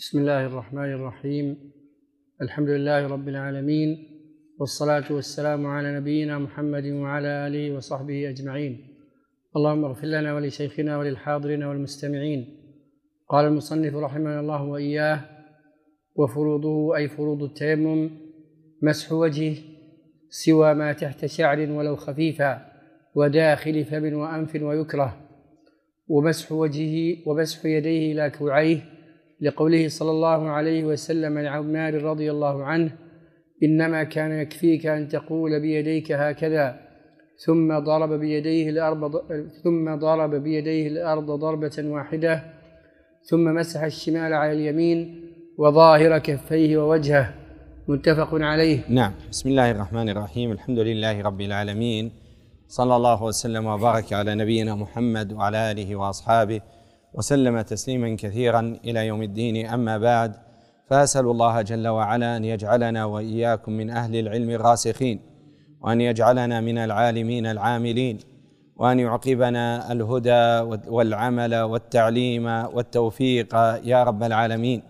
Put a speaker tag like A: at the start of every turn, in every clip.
A: بسم الله الرحمن الرحيم. الحمد لله رب العالمين والصلاة والسلام على نبينا محمد وعلى آله وصحبه أجمعين. اللهم اغفر لنا ولشيخنا وللحاضرين والمستمعين. قال المصنف رحمه الله وإياه وفروضه أي فروض التيمم مسح وجهه سوى ما تحت شعر ولو خفيفا وداخل فم وأنف ويكره ومسح وجهه ومسح يديه إلى كوعيه لقوله صلى الله عليه وسلم لعمار رضي الله عنه إنما كان يكفيك أن تقول بيديك هكذا ثم ضرب بيديه الأرض ثم ضرب بيديه الأرض ضربة واحدة ثم مسح الشمال على اليمين وظاهر كفيه ووجهه. متفق عليه.
B: نعم. بسم الله الرحمن الرحيم. الحمد لله رب العالمين. صلى الله وسلم وبارك على نبينا محمد وعلى آله وأصحابه وسلم تسليما كثيرا إلى يوم الدين. أما بعد فأسأل الله جل وعلا أن يجعلنا وإياكم من أهل العلم الراسخين وأن يجعلنا من العالمين العاملين وأن يعقبنا الهدى والعمل والتعليم والتوفيق. يا رب العالمين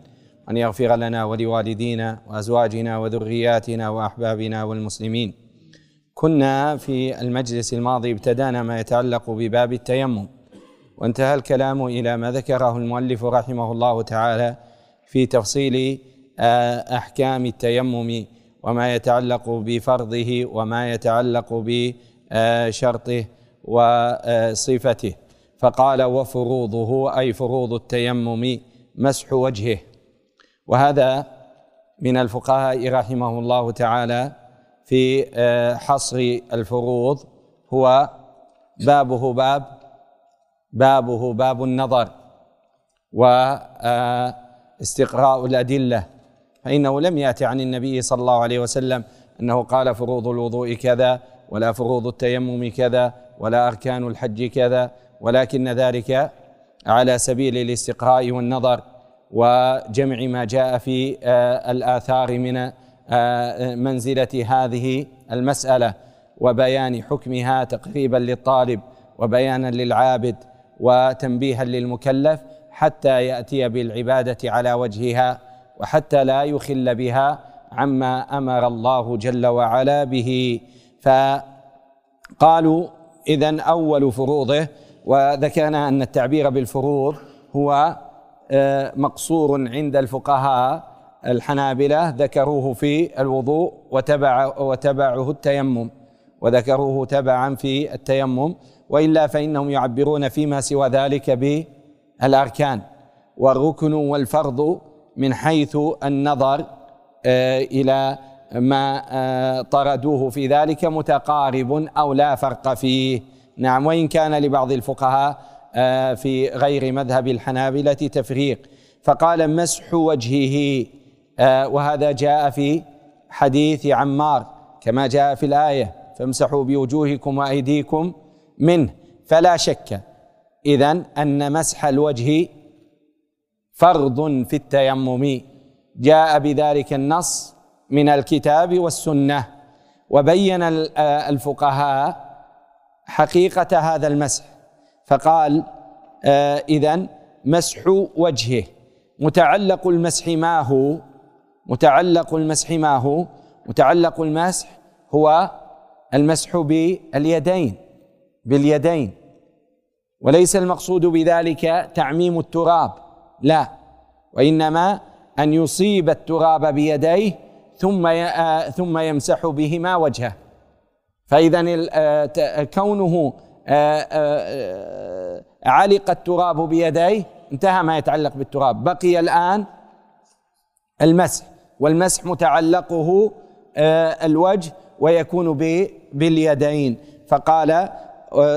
B: وان يغفر لنا ولوالدينا وأزواجنا وذرياتنا وأحبابنا والمسلمين. كنا في المجلس الماضي ابتدانا ما يتعلق بباب التيمم. وانتهى الكلام إلى ما ذكره المؤلف رحمه الله تعالى في تفصيل آه، أحكام التيمم وما يتعلق بفرضه وما يتعلق بشرطه وصفته فقال وفروضه أي فروض التيمم مسح وجهه. وهذا من الفقهاء رحمه الله تعالى في آه، حصر الفروض. هو بابه باب بابه باب النظر واستقراء الأدلة فإنه لم يأتي عن النبي صلى الله عليه وسلم أنه قال فروض الوضوء كذا ولا فروض التيمم كذا ولا أركان الحج كذا ولكن ذلك على سبيل الاستقراء والنظر وجمع ما جاء في آه، الآثار من آه، منزلة هذه المسألة وبيان حكمها تقريبا للطالب وبيانا للعابد وتنبيها للمكلف حتى يأتي بالعبادة على وجهها وحتى لا يخل بها عما أمر الله جل وعلا به. فقالوا اذا أول فروضه وذكرنا أن التعبير بالفروض هو آه، مقصور عند الفقهاء الحنابلة ذكروه في الوضوء وتبع وتبعه التيمم وذكروه تبعا في التيمم. وإلا فإنهم يعبرون فيما سوى ذلك بالأركان والركن والفرض من حيث النظر آه، إلى ما آه، طردوه في ذلك متقارب أو لا فرق فيه. نعم وإن كان لبعض الفقهاء آه، في غير مذهب الحنابلة تفريق. فقال مسح وجهه وهذا جاء في حديث عمار كما جاء في الآية فامسحوا بوجوهكم وأيديكم منه فلا شك. اذا أن مسح الوجه فرض في التيمم. جاء بذلك النص من الكتاب والسنة وبين الفقهاء حقيقة هذا المسح. فقال آه، اذا مسح وجهه. متعلق المسح ما هو؟ متعلق المسح ما هو؟ متعلق المسح هو المسح باليدين. باليدين. وليس المقصود بذلك تعميم التراب. لا. وإنما أن يصيب التراب بيديه ثم ثم يمسح بهما وجهه. فاذا كونه علق التراب بيديه انتهى ما يتعلق بالتراب. بقي الآن المسح. والمسح متعلقه الوجه ويكون باليدين. فقال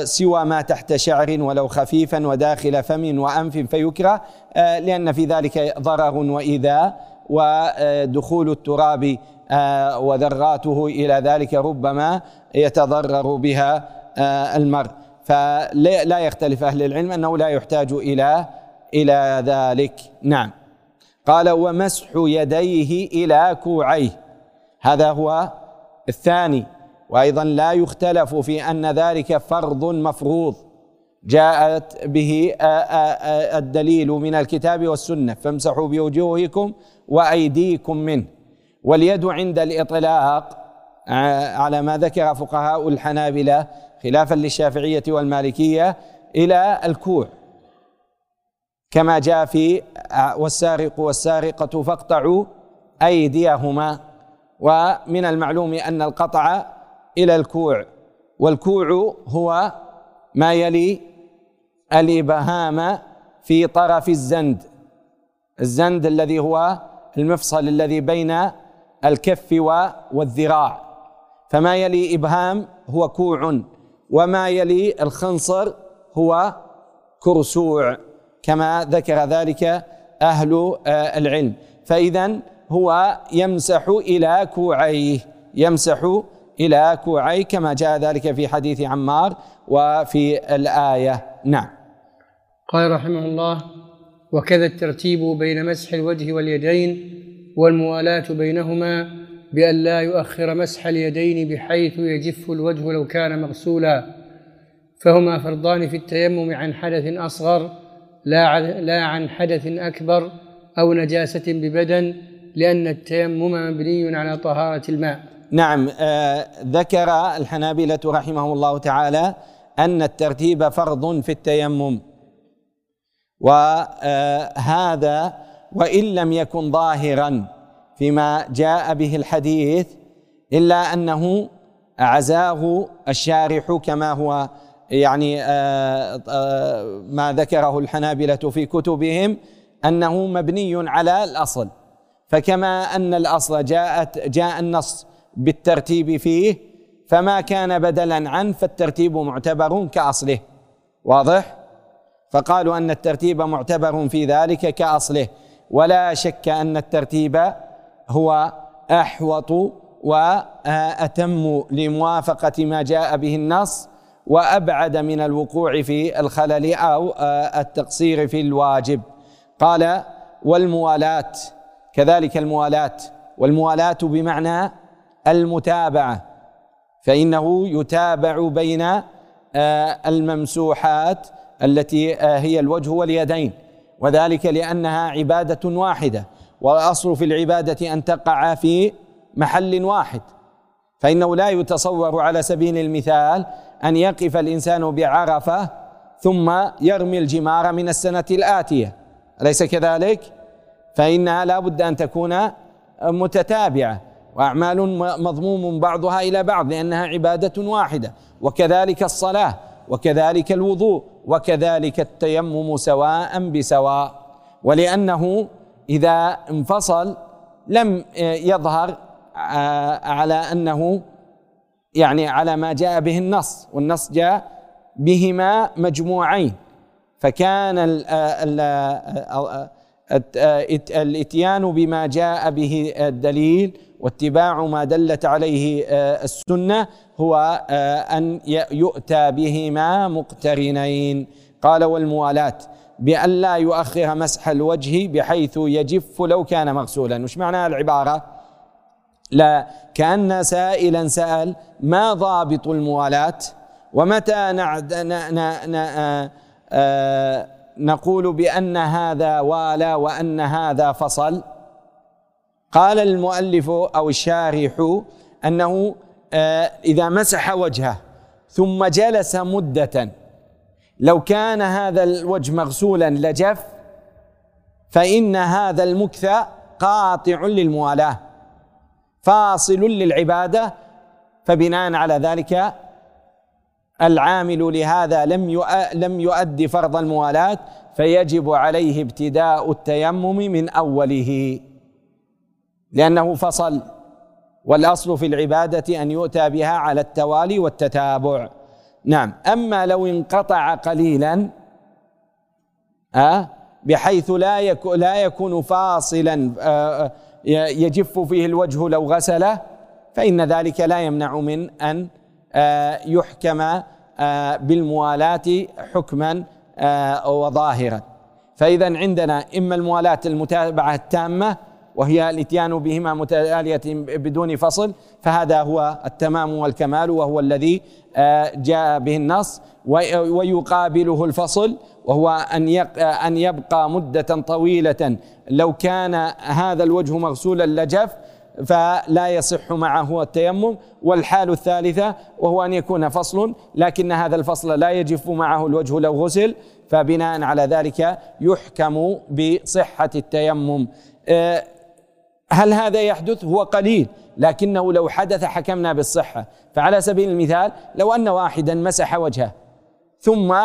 B: سوى ما تحت شعر ولو خفيفا وداخل فم وأنف فيكره آه، لأن في ذلك ضرر وإيذاء ودخول التراب آه، وذراته إلى ذلك ربما يتضرر بها آه، المرء. فلا يختلف أهل العلم أنه لا يحتاج إلى إلى ذلك. نعم. قال ومسح يديه إلى كوعيه. هذا هو الثاني. وأيضا لا يختلف في أن ذلك فرض مفروض. جاءت به الدليل من الكتاب والسنة. فامسحوا بوجوهكم وأيديكم منه. واليد عند الإطلاق على ما ذكر فقهاء الحنابلة خلافا للشافعية والمالكية إلى الكوع. كما جاء في والسارق والسارقة فاقطعوا أيديهما. ومن المعلوم أن القطع إلى الكوع. والكوع هو ما يلي الإبهام في طرف الزند. الزند الذي هو المفصل الذي بين الكف والذراع. فما يلي إبهام هو كوع وما يلي الخنصر هو كرسوع كما ذكر ذلك أهل آه، العلم. فاذا هو يمسح إلى كوعيه يمسح إلى كوعيه كما جاء ذلك في حديث عمار وفي الآية. نعم.
A: قال رحمه الله وكذا الترتيب بين مسح الوجه واليدين والموالاة بينهما بأن لا يؤخر مسح اليدين بحيث يجف الوجه لو كان مغسولا. فهما فرضان في التيمم عن حدث أصغر لا لا عن حدث أكبر أو نجاسة ببدن لأن التيمم مبني على طهارة الماء.
B: نعم آه ذكر الحنابلة رحمه الله تعالى أن الترتيب فرض في التيمم. وهذا وإن لم يكن ظاهرا فيما جاء به الحديث إلا أنه عزاه الشارح كما هو يعني آه، آه، ما ذكره الحنابلة في كتبهم أنه مبني على الأصل. فكما أن الأصل جاءت جاء النص بالترتيب فيه فما كان بدلا عنه فالترتيب معتبر كأصله. واضح؟ فقالوا أن الترتيب معتبر في ذلك كأصله. ولا شك أن الترتيب هو أحوط وأتم لموافقة ما جاء به النص وأبعد من الوقوع في الخلل أو التقصير في الواجب. قال والموالاة. كذلك الموالاة. والموالاة بمعنى المتابعة فإنه يتابع بين آه، الممسوحات التي آه، هي الوجه واليدين وذلك لأنها عبادة واحدة والأصل في العبادة أن تقع في محل واحد فإنه لا يتصور على سبيل المثال أن يقف الإنسان بعرفة ثم يرمي الجمار من السنة الآتية أليس كذلك؟ فإنها لا بد أن تكون متتابعة وأعمال مضموم بعضها إلى بعض لأنها عبادة واحدة وكذلك الصلاة وكذلك الوضوء وكذلك التيمم سواء بسواء. ولأنه إذا انفصل لم يظهر على أنه يعني على ما جاء به النص والنص جاء بهما مجموعين. فكان الإتيان بما جاء به الدليل واتباع ما دلت عليه السنة هو أن يؤتى بهما مقترنين. قال والموالاه بأن لا يؤخر مسح الوجه بحيث يجف لو كان مغسولا. وش معنى العبارة؟ لا كأن سائلا سأل ما ضابط الموالاة ومتى نعد ن ن ن آه، آه، نقول بأن هذا والى وأن هذا فصل؟ قال المؤلف أو الشارح أنه آه، إذا مسح وجهه ثم جلس مدة لو كان هذا الوجه مغسولا لجف فإن هذا المكث قاطع للموالاة فاصل للعبادة فبناء على ذلك العامل لهذا لم لم يؤدي فرض الموالاة فيجب عليه ابتداء التيمم من أوله. لأنه فصل. والأصل في العبادة أن يؤتى بها على التوالي والتتابع. نعم. أما لو انقطع قليلا أه بحيث لا يكون لا يكون فاصلا أه يجف فيه الوجه لو غسله فإن ذلك لا يمنع من أن أه يحكم بالموالاة حكما وظاهرا. فإذا عندنا إما الموالاة المتابعة التامة وهي الاتيان بهما متالية بدون فصل فهذا هو التمام والكمال وهو الذي آه، جاء به النص ويقابله الفصل وهو أن أن يبقى مدة طويلة. لو كان هذا الوجه مغسولا لجف فلا يصح معه التيمم. والحال الثالثة وهو أن يكون فصل لكن هذا الفصل لا يجف معه الوجه لو غسل فبناء على ذلك يحكم بصحة التيمم. آه، هل هذا يحدث؟ هو قليل لكنه لو حدث حكمنا بالصحة. فعلى سبيل المثال لو أن واحدا مسح وجهه ثم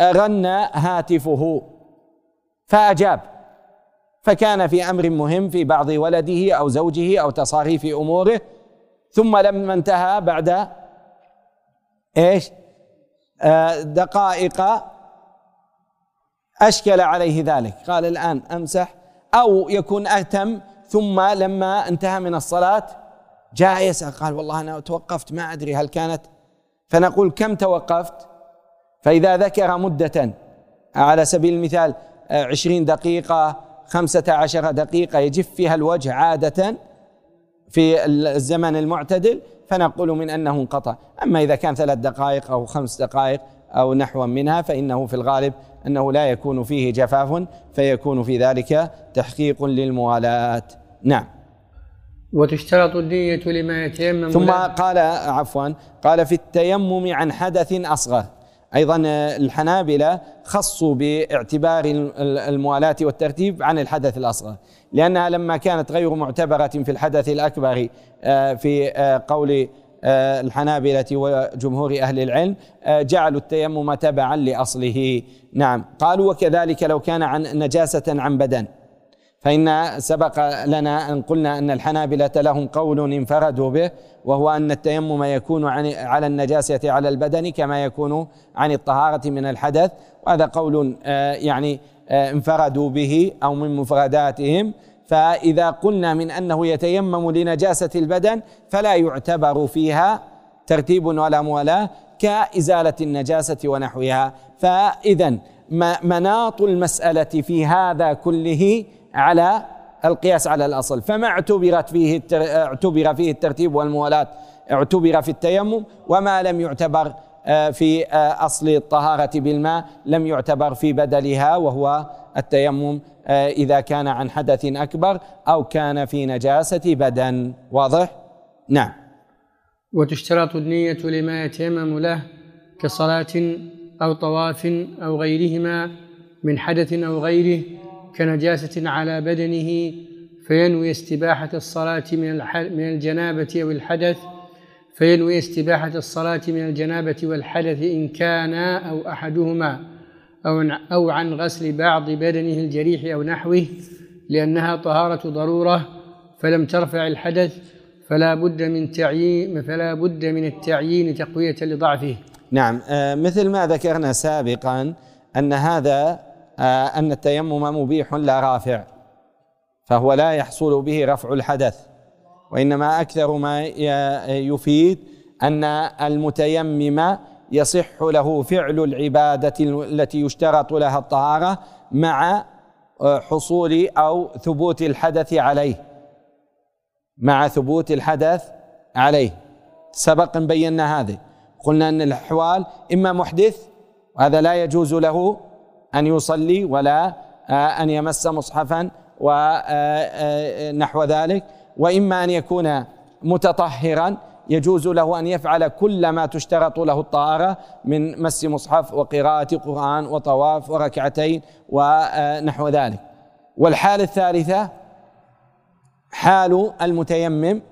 B: غنى هاتفه فأجاب. فكان في أمر مهم في بعض ولده أو زوجه أو تصاريف أموره ثم لما انتهى بعد إيش؟ آه، دقائق أشكل عليه ذلك. قال الآن أمسح أو يكون اتم ثم لما انتهى من الصلاة جاء يسأل قال والله أنا توقفت ما أدري هل كانت. فنقول كم توقفت؟ فإذا ذكر مدة على سبيل المثال عشرين دقيقة خمسة عشر دقيقة يجف فيها الوجه عادة في الزمن المعتدل فنقول من أنه انقطع. أما إذا كان ثلاث دقائق أو خمس دقائق أو نحو منها فإنه في الغالب أنه لا يكون فيه جفاف فيكون في ذلك تحقيق للموالاة. نعم.
A: وتشترط النية لما يتيمم
B: ثم قال عفوا قال في التيمم عن حدث أصغر. أيضا الحنابلة خصوا باعتبار الموالاة والترتيب عن الحدث الأصغر. لأنها لما كانت غير معتبرة في الحدث الأكبر آه، في آه، قول آه، الحنابلة وجمهور أهل العلم جعلوا التيمم تبعا لأصله. نعم. قالوا وكذلك لو كان عن نجاسة عن بدن. فإن سبق لنا أن قلنا أن الحنابلة لهم قول انفردوا به وهو أن التيمم يكون عن على النجاسة على البدن كما يكون عن الطهارة من الحدث. وهذا قول آه، يعني آه، انفردوا به أو من مفرداتهم. فإذا قلنا من أنه يتيمم لنجاسة البدن فلا يعتبر فيها ترتيب ولا موالاة كإزالة النجاسة ونحوها. فإذا مناط المسألة في هذا كله على القياس على الأصل. فما اعتبرت فيه اعتبر فيه الترتيب والموالاه اعتبر في التيمم وما لم يعتبر آه، في آه، أصل الطهارة بالماء لم يعتبر في بدلها وهو التيمم آه، إذا كان عن حدث أكبر أو كان في نجاسة بدن. واضح؟ نعم.
A: وتشترط النية لما يتيمم له كصلاة أو طواف أو غيرهما من حدث أو غيره كنجاسة على بدنه فينوي استباحة الصلاة من من الجنابة أو الحدث فينوي استباحة الصلاة من الجنابة والحدث إن كان أو أحدهما أو أو عن غسل بعض بدنه الجريح أو نحوه لأنها طهارة ضرورة فلم ترفع الحدث فلا بد من تعيين فلا بد من التعيين تقوية لضعفه.
B: نعم آه، مثل ما ذكرنا سابقا أن هذا أن التيمم مبيح لا رافع فهو لا يحصل به رفع الحدث. وإنما أكثر ما يفيد أن المتيمم يصح له فعل العبادة التي يشترط لها الطهارة مع آه، حصول أو ثبوت الحدث عليه. مع ثبوت الحدث عليه. سبق بينا هذه. قلنا أن الأحوال إما محدث وهذا لا يجوز له أن يصلي ولا آه، أن يمس مصحفا ونحو آه، آه، ذلك. وإما أن يكون متطهرا يجوز له أن يفعل كل ما تشترط له الطهارة من مس مصحف وقراءة قرآن وطواف وركعتين ونحو ذلك. والحالة الثالثة حال المتيمم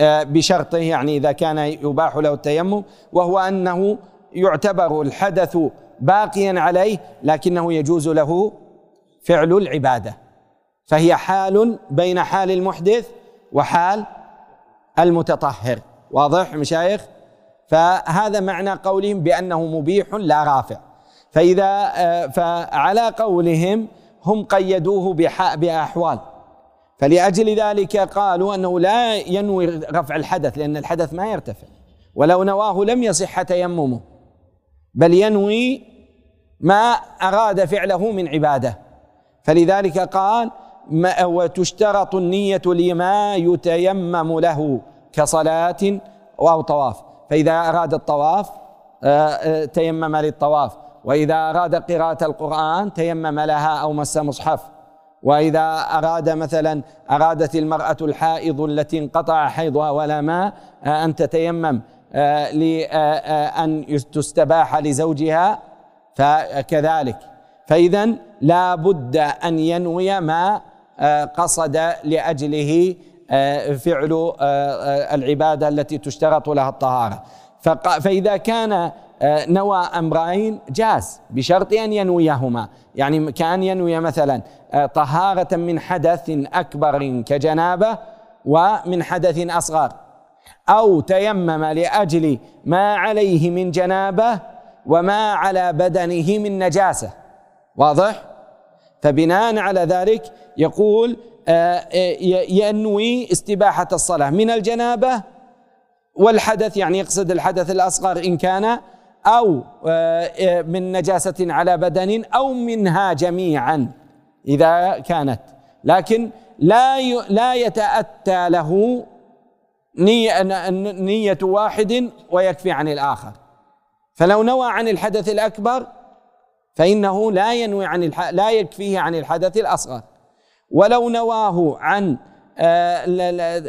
B: بشرطه يعني إذا كان يباح له التيمم وهو أنه يعتبر الحدث باقيا عليه لكنه يجوز له فعل العبادة. فهي حال بين حال المحدث وحال المتطهر. واضح مشايخ؟ فهذا معنى قولهم بأنه مبيح لا رافع. فإذا آه، فعلى قولهم هم قيدوه بأحوال. فلأجل ذلك قالوا أنه لا ينوي رفع الحدث لأن الحدث ما يرتفع. ولو نواه لم يصح تيممه. بل ينوي ما أراد فعله من عبادة. فلذلك قال وتشترط النية لما يتيمم له كصلاة أو طواف. فإذا أراد الطواف آه، آه، تيمم للطواف. وإذا أراد قراءة القرآن تيمم لها أو مس مصحف. وإذا أراد مثلا أرادت المرأة الحائض التي انقطع حيضها ولا ماء آه، أن تتيمم. لأن تستباح لزوجها فكذلك. فإذا لا بد أن ينوي ما قصد لأجله فعل العبادة التي تشترط لها الطهارة. فإذا كان آه، نوى أمرين جاز بشرط أن ينويهما. يعني كأن ينوي مثلا آه، طهارة من حدث أكبر كجنابة ومن حدث أصغر. أو تيمم لأجل ما عليه من جنابة وما على بدنه من نجاسة واضح؟ فبناء على ذلك يقول آه، ينوي استباحة الصلاة من الجنابة والحدث يعني يقصد الحدث الأصغر إن كان أو آه، من نجاسة على بدن أو منها جميعا إذا كانت لكن لا لا يتأتى له نية, نية واحد ويكفي عن الآخر. فلو نوى عن الحدث الأكبر فإنه لا ينوي عن لا يكفيه عن الحدث الأصغر. ولو نواه عن آه،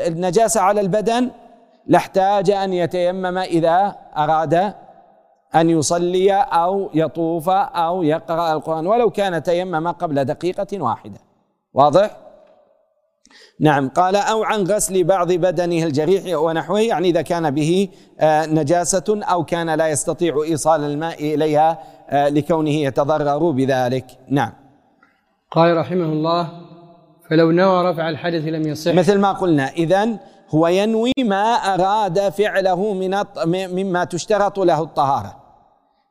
B: النجاسة على البدن لاحتاج أن يتيمم إذا أراد أن يصلي أو يطوف أو يقرأ القرآن ولو كان تيمم قبل دقيقة واحدة. واضح؟ نعم. قال أو عن غسل بعض بدنه الجريح ونحوه يعني إذا كان به آه، نجاسة أو كان لا يستطيع إيصال الماء إليها آه، لكونه يتضرر بذلك. نعم.
A: قال رحمه الله فلو نوى رفع الحدث لم يصح.
B: مثل ما قلنا إذن هو ينوي ما أراد فعله من مما تشترط له الطهارة.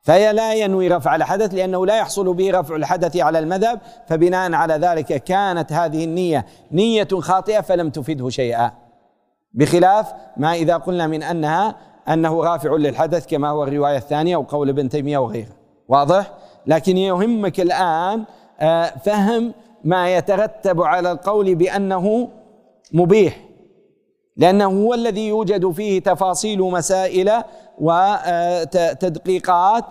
B: فهي لا ينوي رفع الحدث لأنه لا يحصل به رفع الحدث على المذهب فبناء على ذلك كانت هذه النية نية خاطئة فلم تفده شيئا بخلاف ما إذا قلنا من أنها أنه رافع للحدث كما هو الرواية الثانية وقول ابن تيمية وغيره واضح؟ لكن يهمك الآن آه، فهم ما يترتب على القول بأنه مبيح لأنه هو الذي يوجد فيه تفاصيل مسائل وتدقيقات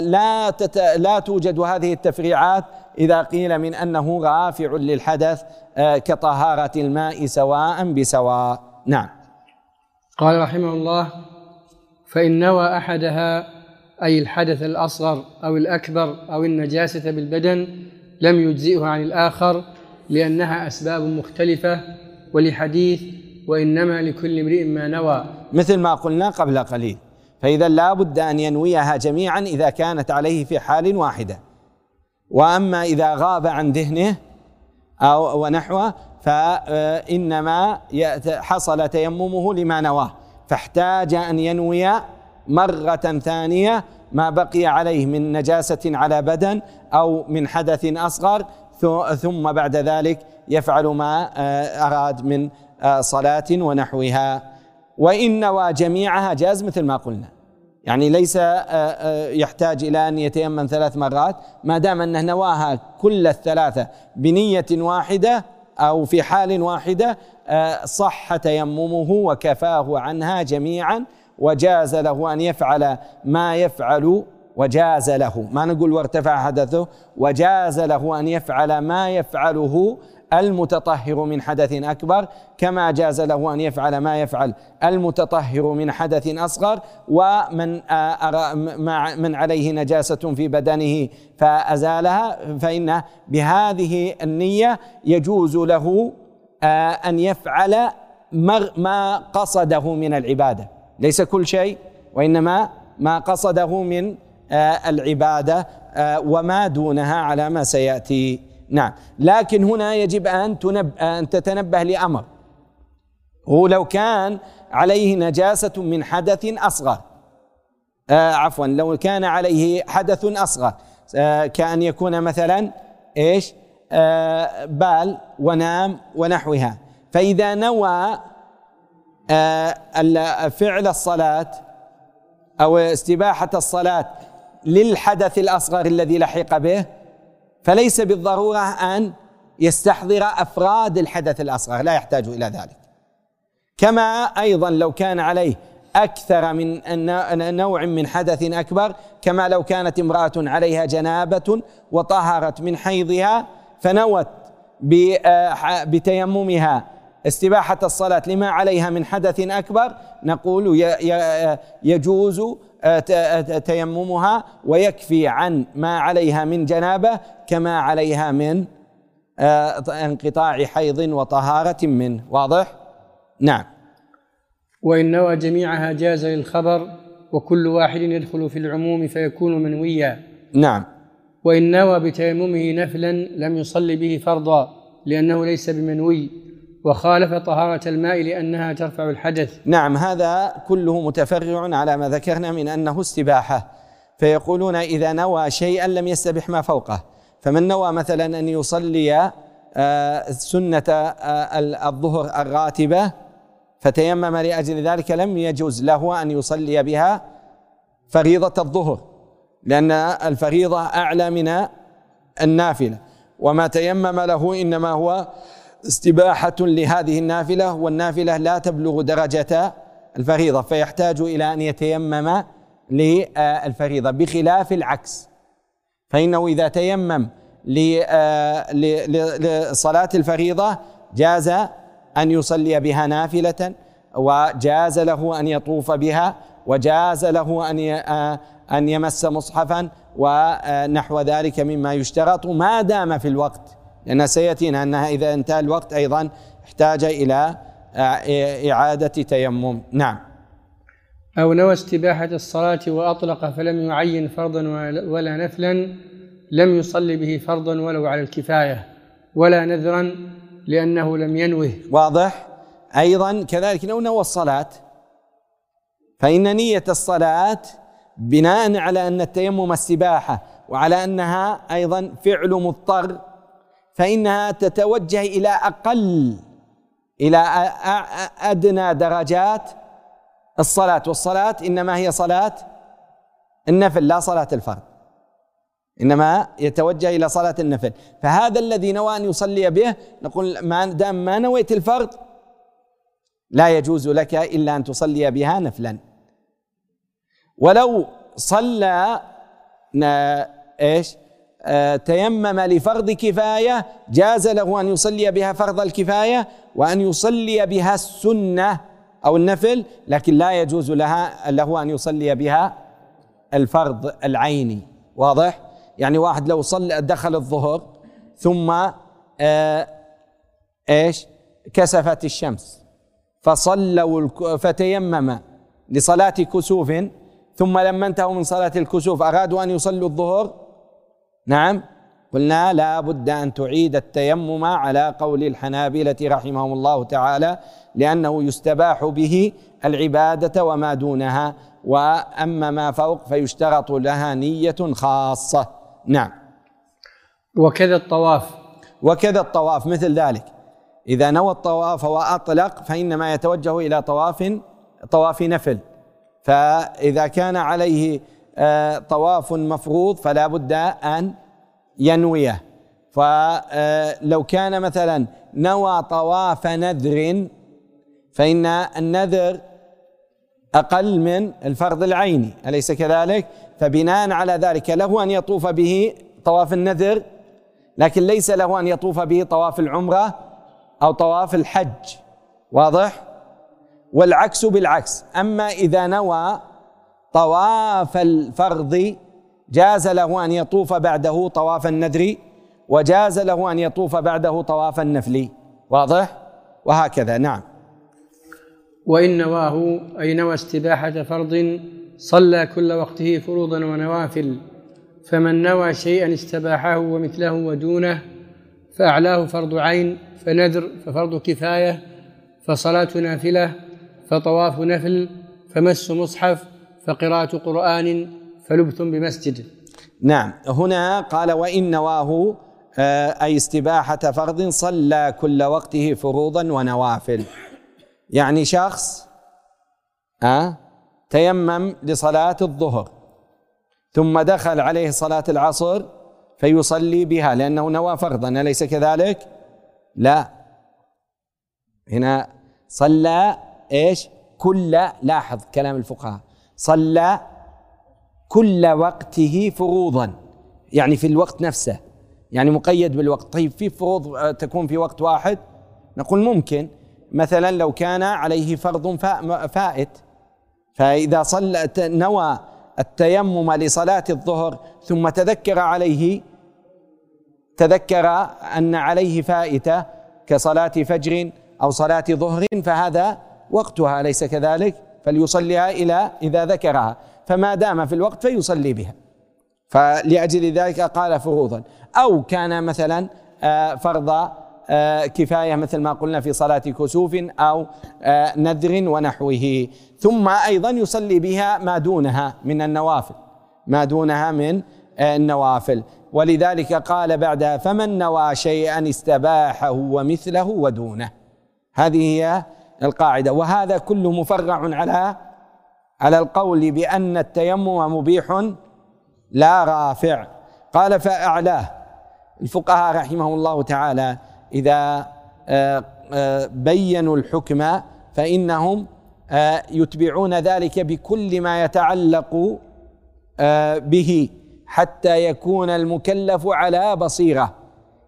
B: لا لا توجد هذه التفريعات إذا قيل من أنه رافع للحدث آه، كطهارة الماء سواء بسواء. نعم.
A: قال رحمه الله فإن نوى أحدها أي الحدث الأصغر أو الأكبر أو النجاسة بالبدن لم يجزئه عن الآخر لأنها أسباب مختلفة ولحديث وإنما لكل امرئ ما نوى.
B: مثل ما قلنا قبل قليل. فإذا لا بد أن ينويها جميعا إذا كانت عليه في حال واحدة. وأما إذا غاب عن ذهنه أو ونحوه فإنما حصل تيممه لما نواه. فاحتاج أن ينوي مرة ثانية ما بقي عليه من نجاسة على بدن أو من حدث أصغر ثم بعد ذلك يفعل ما آه، أراد من آه، صلاة ونحوها. وإن نوى جميعها جاز مثل ما قلنا. يعني ليس آه، آه، يحتاج إلى أن يتيمم ثلاث مرات ما دام أنه نواها كل الثلاثة بنية واحدة أو في حال واحدة صح تيممه وكفاه عنها جميعا وجاز له أن يفعل ما يفعل وجاز له. ما نقول وارتفع حدثه وجاز له أن يفعل ما يفعله المتطهر من حدث أكبر كما جاز له أن يفعل ما يفعل. المتطهر من حدث أصغر ومن آه، من عليه نجاسة في بدنه فأزالها فإن بهذه النية يجوز له آه، أن يفعل ما قصده من العبادة. ليس كل شيء وإنما ما قصده من آه، العبادة وما دونها على ما سيأتي. نعم. لكن هنا يجب أن, تنب أن تتنبه لأمر. هو لو كان عليه نجاسة من حدث أصغر. آه عفوا لو كان عليه حدث أصغر. آه كأن يكون مثلا إيش؟ آه بال ونام ونحوها. فإذا نوى آه فعل الصلاة أو استباحة الصلاة للحدث الأصغر الذي لحق به فليس بالضرورة أن يستحضر أفراد الحدث الأصغر لا يحتاج إلى ذلك. كما أيضا لو كان عليه أكثر من نوع من حدث أكبر كما لو كانت امرأة عليها جنابة وطهرت من حيضها فنوت بتيممها استباحة الصلاة لما عليها من حدث أكبر نقول يجوز آه، تيممها ويكفي عن ما عليها من جنابة كما عليها من آه، انقطاع حيض وطهارة منه واضح؟ نعم.
A: وإن نوى جميعها جاز للخبر وكل واحد يدخل في العموم فيكون منويا.
B: نعم.
A: وإن نوى بتيممه نفلا لم يصل به فرضا لأنه ليس بمنوي. وخالف طهارة الماء لأنها ترفع الحدث.
B: نعم هذا كله متفرع على ما ذكرنا من أنه استباحة. فيقولون إذا نوى شيئا لم يستبح ما فوقه. فمن نوى مثلا أن يصلي آه، سنة آه، الظهر الراتبة فتيمم لأجل ذلك لم يجوز له أن يصلي بها فريضة الظهر لأن الفريضة أعلى من النافلة. وما تيمم له إنما هو استباحة لهذه النافلة والنافلة لا تبلغ درجة الفريضة فيحتاج إلى أن يتيمم للفريضة بخلاف العكس. فإنه إذا تيمم لصلاة الفريضة جاز أن يصلي بها نافلة وجاز له أن يطوف بها وجاز له أن أن يمس مصحفا ونحو ذلك مما يشترط. ما دام في الوقت لأن سيأتينا أنها إذا انتهى الوقت أيضا احتاج إلى إعادة تيمم. نعم.
A: أو نوى استباحة الصلاة وأطلق فلم يعين فرضا ولا نفلا لم يصلي به فرضا ولو على الكفاية ولا نذرا لأنه لم ينوه.
B: واضح؟ أيضا كذلك لو نوى الصلاة فإن نية الصلاة بناء على أن التيمم السباحة وعلى أنها أيضا فعل مضطر فإنها تتوجه إلى أقل إلى أدنى درجات الصلاة. والصلاة إنما هي صلاة النفل لا صلاة الفرض إنما يتوجه إلى صلاة النفل. فهذا الذي نوى أن يصلي به نقول ما دام ما نويت الفرض لا يجوز لك إلا أن تصلي بها نفلا. ولو صلى إيش؟ تيمم لفرض كفاية جاز له أن يصلي بها فرض الكفاية وأن يصلي بها السنة أو النفل لكن لا يجوز لها له أن يصلي بها الفرض العيني. واضح؟ يعني واحد لو صلى دخل الظهر ثم آه إيش؟ كسفت الشمس. فصلوا فتيمم لصلاة كسوف ثم لما انتهوا من صلاة الكسوف أرادوا أن يصلوا الظهر نعم. قلنا لا بد أن تعيد التيمم على قول الحنابلة رحمهم الله تعالى لأنه يستباح به العبادة وما دونها وأما ما فوق فيشترط لها نية خاصة. نعم.
A: وكذا الطواف.
B: وكذا الطواف مثل ذلك. إذا نوى الطواف وأطلق فإنما يتوجه إلى طواف طواف نفل. فإذا كان عليه طواف مفروض فلا بد أن ينويه فلو كان مثلا نوى طواف نذر فإن النذر أقل من الفرض العيني أليس كذلك؟ فبناء على ذلك له أن يطوف به طواف النذر لكن ليس له أن يطوف به طواف العمرة أو طواف الحج واضح؟ والعكس بالعكس أما إذا نوى طواف الفرض جاز له أن يطوف بعده طواف النذر وجاز له أن يطوف بعده طواف النفل. واضح؟ وهكذا نعم.
A: وإن نواه أي نوى استباحة فرض صلى كل وقته فروضا ونوافل. فمن نوى شيئا استباحه ومثله ودونه فأعلاه فرض عين فنذر ففرض كفاية فصلاة نافلة فطواف نفل فمس مصحف فقراءة قرآن فلبث بمسجد
B: نعم هنا قال وإن نواه آه، أي استباحة فرض صلى كل وقته فروضا ونوافل يعني شخص أه تيمم لصلاة الظهر ثم دخل عليه صلاة العصر فيصلي بها لأنه نوى فرضا أليس كذلك؟ لا هنا صلى إيش؟ كل لاحظ كلام الفقهاء صلى كل وقته فروضا. يعني في الوقت نفسه. يعني مقيد بالوقت. طيب في فروض تكون في وقت واحد؟ نقول ممكن. مثلا لو كان عليه فرض فائت. فإذا صلى نوى التيمم لصلاة الظهر ثم تذكر عليه تذكر أن عليه فائتة كصلاة فجر أو صلاة ظهر فهذا وقتها أليس كذلك. فليصليها إلى إذا ذكرها فما دام في الوقت فيصلي بها. فلأجل ذلك قال فروضا. أو كان مثلا آه، فرض آه، كفاية مثل ما قلنا في صلاة كسوف أو آه، نذر ونحوه. ثم أيضا يصلي بها ما دونها من النوافل. ما دونها من النوافل. ولذلك قال بعدها فمن نوى شيئا استباحه ومثله ودونه. هذه هي القاعدة. وهذا كله مفرع على على القول بأن التيمم مبيح لا رافع. قال فأعلاه. الفقهاء رحمه الله تعالى إذا آه، آه، بينوا الحكم فإنهم آه، يتبعون ذلك بكل ما يتعلق به حتى يكون المكلف على بصيرة.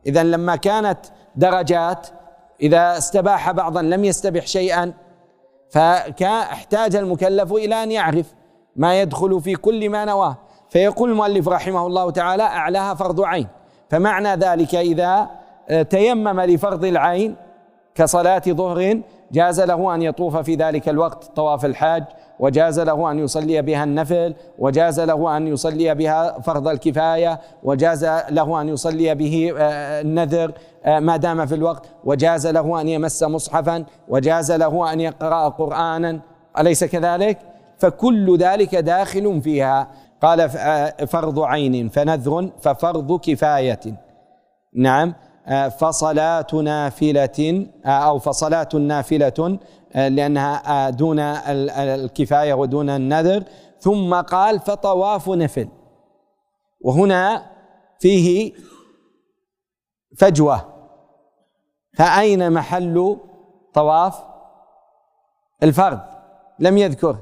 B: اذا لما كانت درجات إذا استباح بعضا لم يستبح شيئا فاحتاج المكلف إلى أن يعرف ما يدخل في كل ما نواه. فيقول المؤلف رحمه الله تعالى أعلاها فرض عين. فمعنى ذلك إذا تيمم لفرض العين كصلاة ظهر جاز له أن يطوف في ذلك الوقت طواف الحاج وجاز له أن يصلي بها النفل وجاز له أن يصلي بها فرض الكفاية وجاز له أن يصلي به آه، النذر آه، ما دام في الوقت وجاز له أن يمس مصحفا وجاز له أن يقرأ قرانا أليس كذلك؟ فكل ذلك داخل فيها. قال آه، فرض عين فنذر ففرض كفاية. نعم فصلاة نافلة أو فصلاة نافلة لأنها دون الكفاية ودون النذر. ثم قال فطواف نفل. وهنا فيه فجوة. فأين محل طواف؟ الفرض. لم يذكر.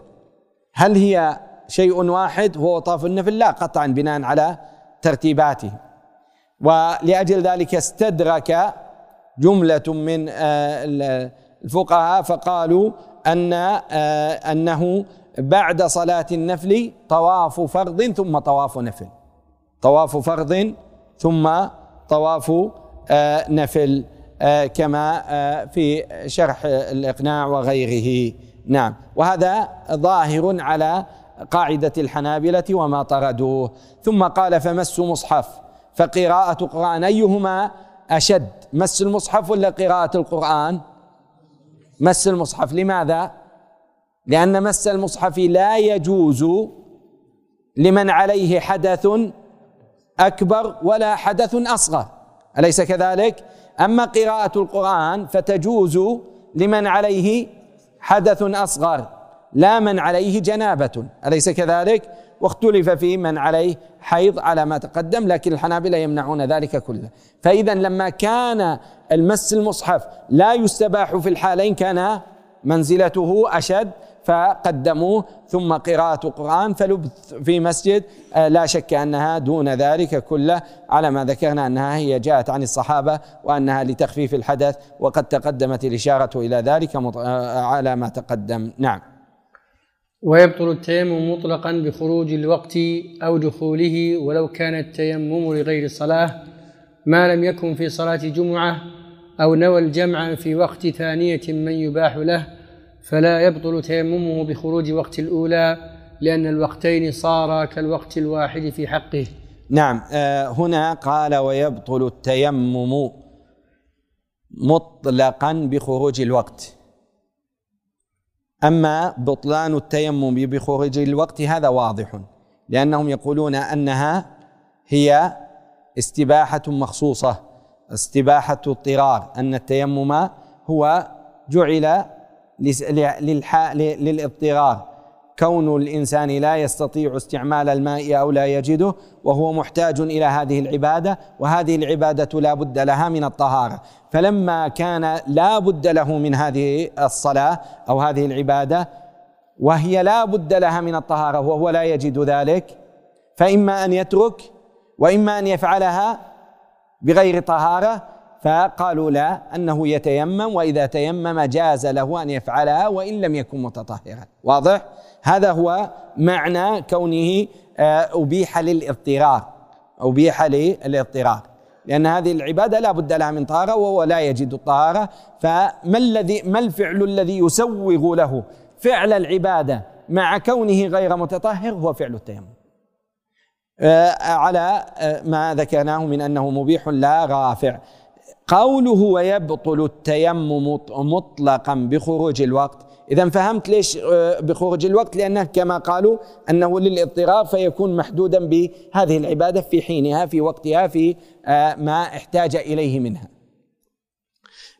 B: هل هي شيء واحد؟ هو طواف النفل؟ لا قطعا بناء على ترتيباته. ولأجل ذلك استدرك جملة من آه، الفقهاء فقالوا أن آه، أنه بعد صلاة النفل طواف فرض ثم طواف نفل. طواف فرض ثم طواف آه، نفل كما في شرح الإقناع وغيره. نعم. وهذا ظاهر على قاعدة الحنابلة وما طردوه. ثم قال فمس مصحف فقراءة قرآن أيهما أشد؟ مس المصحف ولا قراءة القرآن؟ مس المصحف. لماذا؟ لأن مس المصحف لا يجوز لمن عليه حدث أكبر ولا حدث أصغر. أليس كذلك؟ أما قراءة القرآن فتجوز لمن عليه حدث أصغر لا من عليه جنابة. أليس كذلك؟ واختلف في من عليه حيض على ما تقدم لكن الحنابلة يمنعون ذلك كله. فإذا لما كان المس المصحف. لا يستباح في الحالين كان منزلته أشد فقدموه. ثم قراءة القرآن فلبث في مسجد. آه، لا شك أنها دون ذلك كله. على ما ذكرنا أنها هي جاءت عن الصحابة وأنها لتخفيف الحدث وقد تقدمت الإشارة إلى ذلك آه، على ما تقدم. نعم.
A: ويبطل التيمم مطلقا بخروج الوقت أو دخوله ولو كان التيمم لغير الصلاة ما لم يكن في صلاة جمعة أو نوى الجمع في وقت ثانية من يباح له فلا يبطل تيممه بخروج وقت الأولى لأن الوقتين صارا كالوقت الواحد في حقه.
B: نعم آه، هنا قال ويبطل التيمم مطلقا بخروج الوقت. أما بطلان التيمم بخروج الوقت هذا واضح لأنهم يقولون أنها هي استباحة مخصوصة. استباحة اضطرار أن التيمم هو جعل للإضطرار. كون الإنسان لا يستطيع استعمال الماء أو لا يجده وهو محتاج إلى هذه العبادة وهذه العبادة لا بد لها من الطهارة. فلما كان لا بد له من هذه الصلاة أو هذه العبادة وهي لا بد لها من الطهارة وهو لا يجد ذلك فإما أن يترك وإما أن يفعلها بغير طهارة فقالوا لا أنه يتيمم وإذا تيمم جاز له أن يفعلها وإن لم يكن متطهرا. واضح؟ هذا هو معنى كونه آه، أبيح للاضطرار. أبيح للاضطرار. لأن هذه العبادة لا بد لها من طهارة وهو لا يجد الطهارة. فما الذي ما الفعل الذي يسوغ له فعل العبادة مع كونه غير متطهر؟ هو فعل التيمم. على آه، ما ذكرناه من أنه مبيح لا رافع قوله ويبطل التيمم مطلقا بخروج الوقت. اذا فهمت ليش آه، بخروج الوقت؟ لأنه كما قالوا أنه للاضطرار فيكون محدودا بهذه العبادة في حينها في وقتها في ما احتاج إليه منها.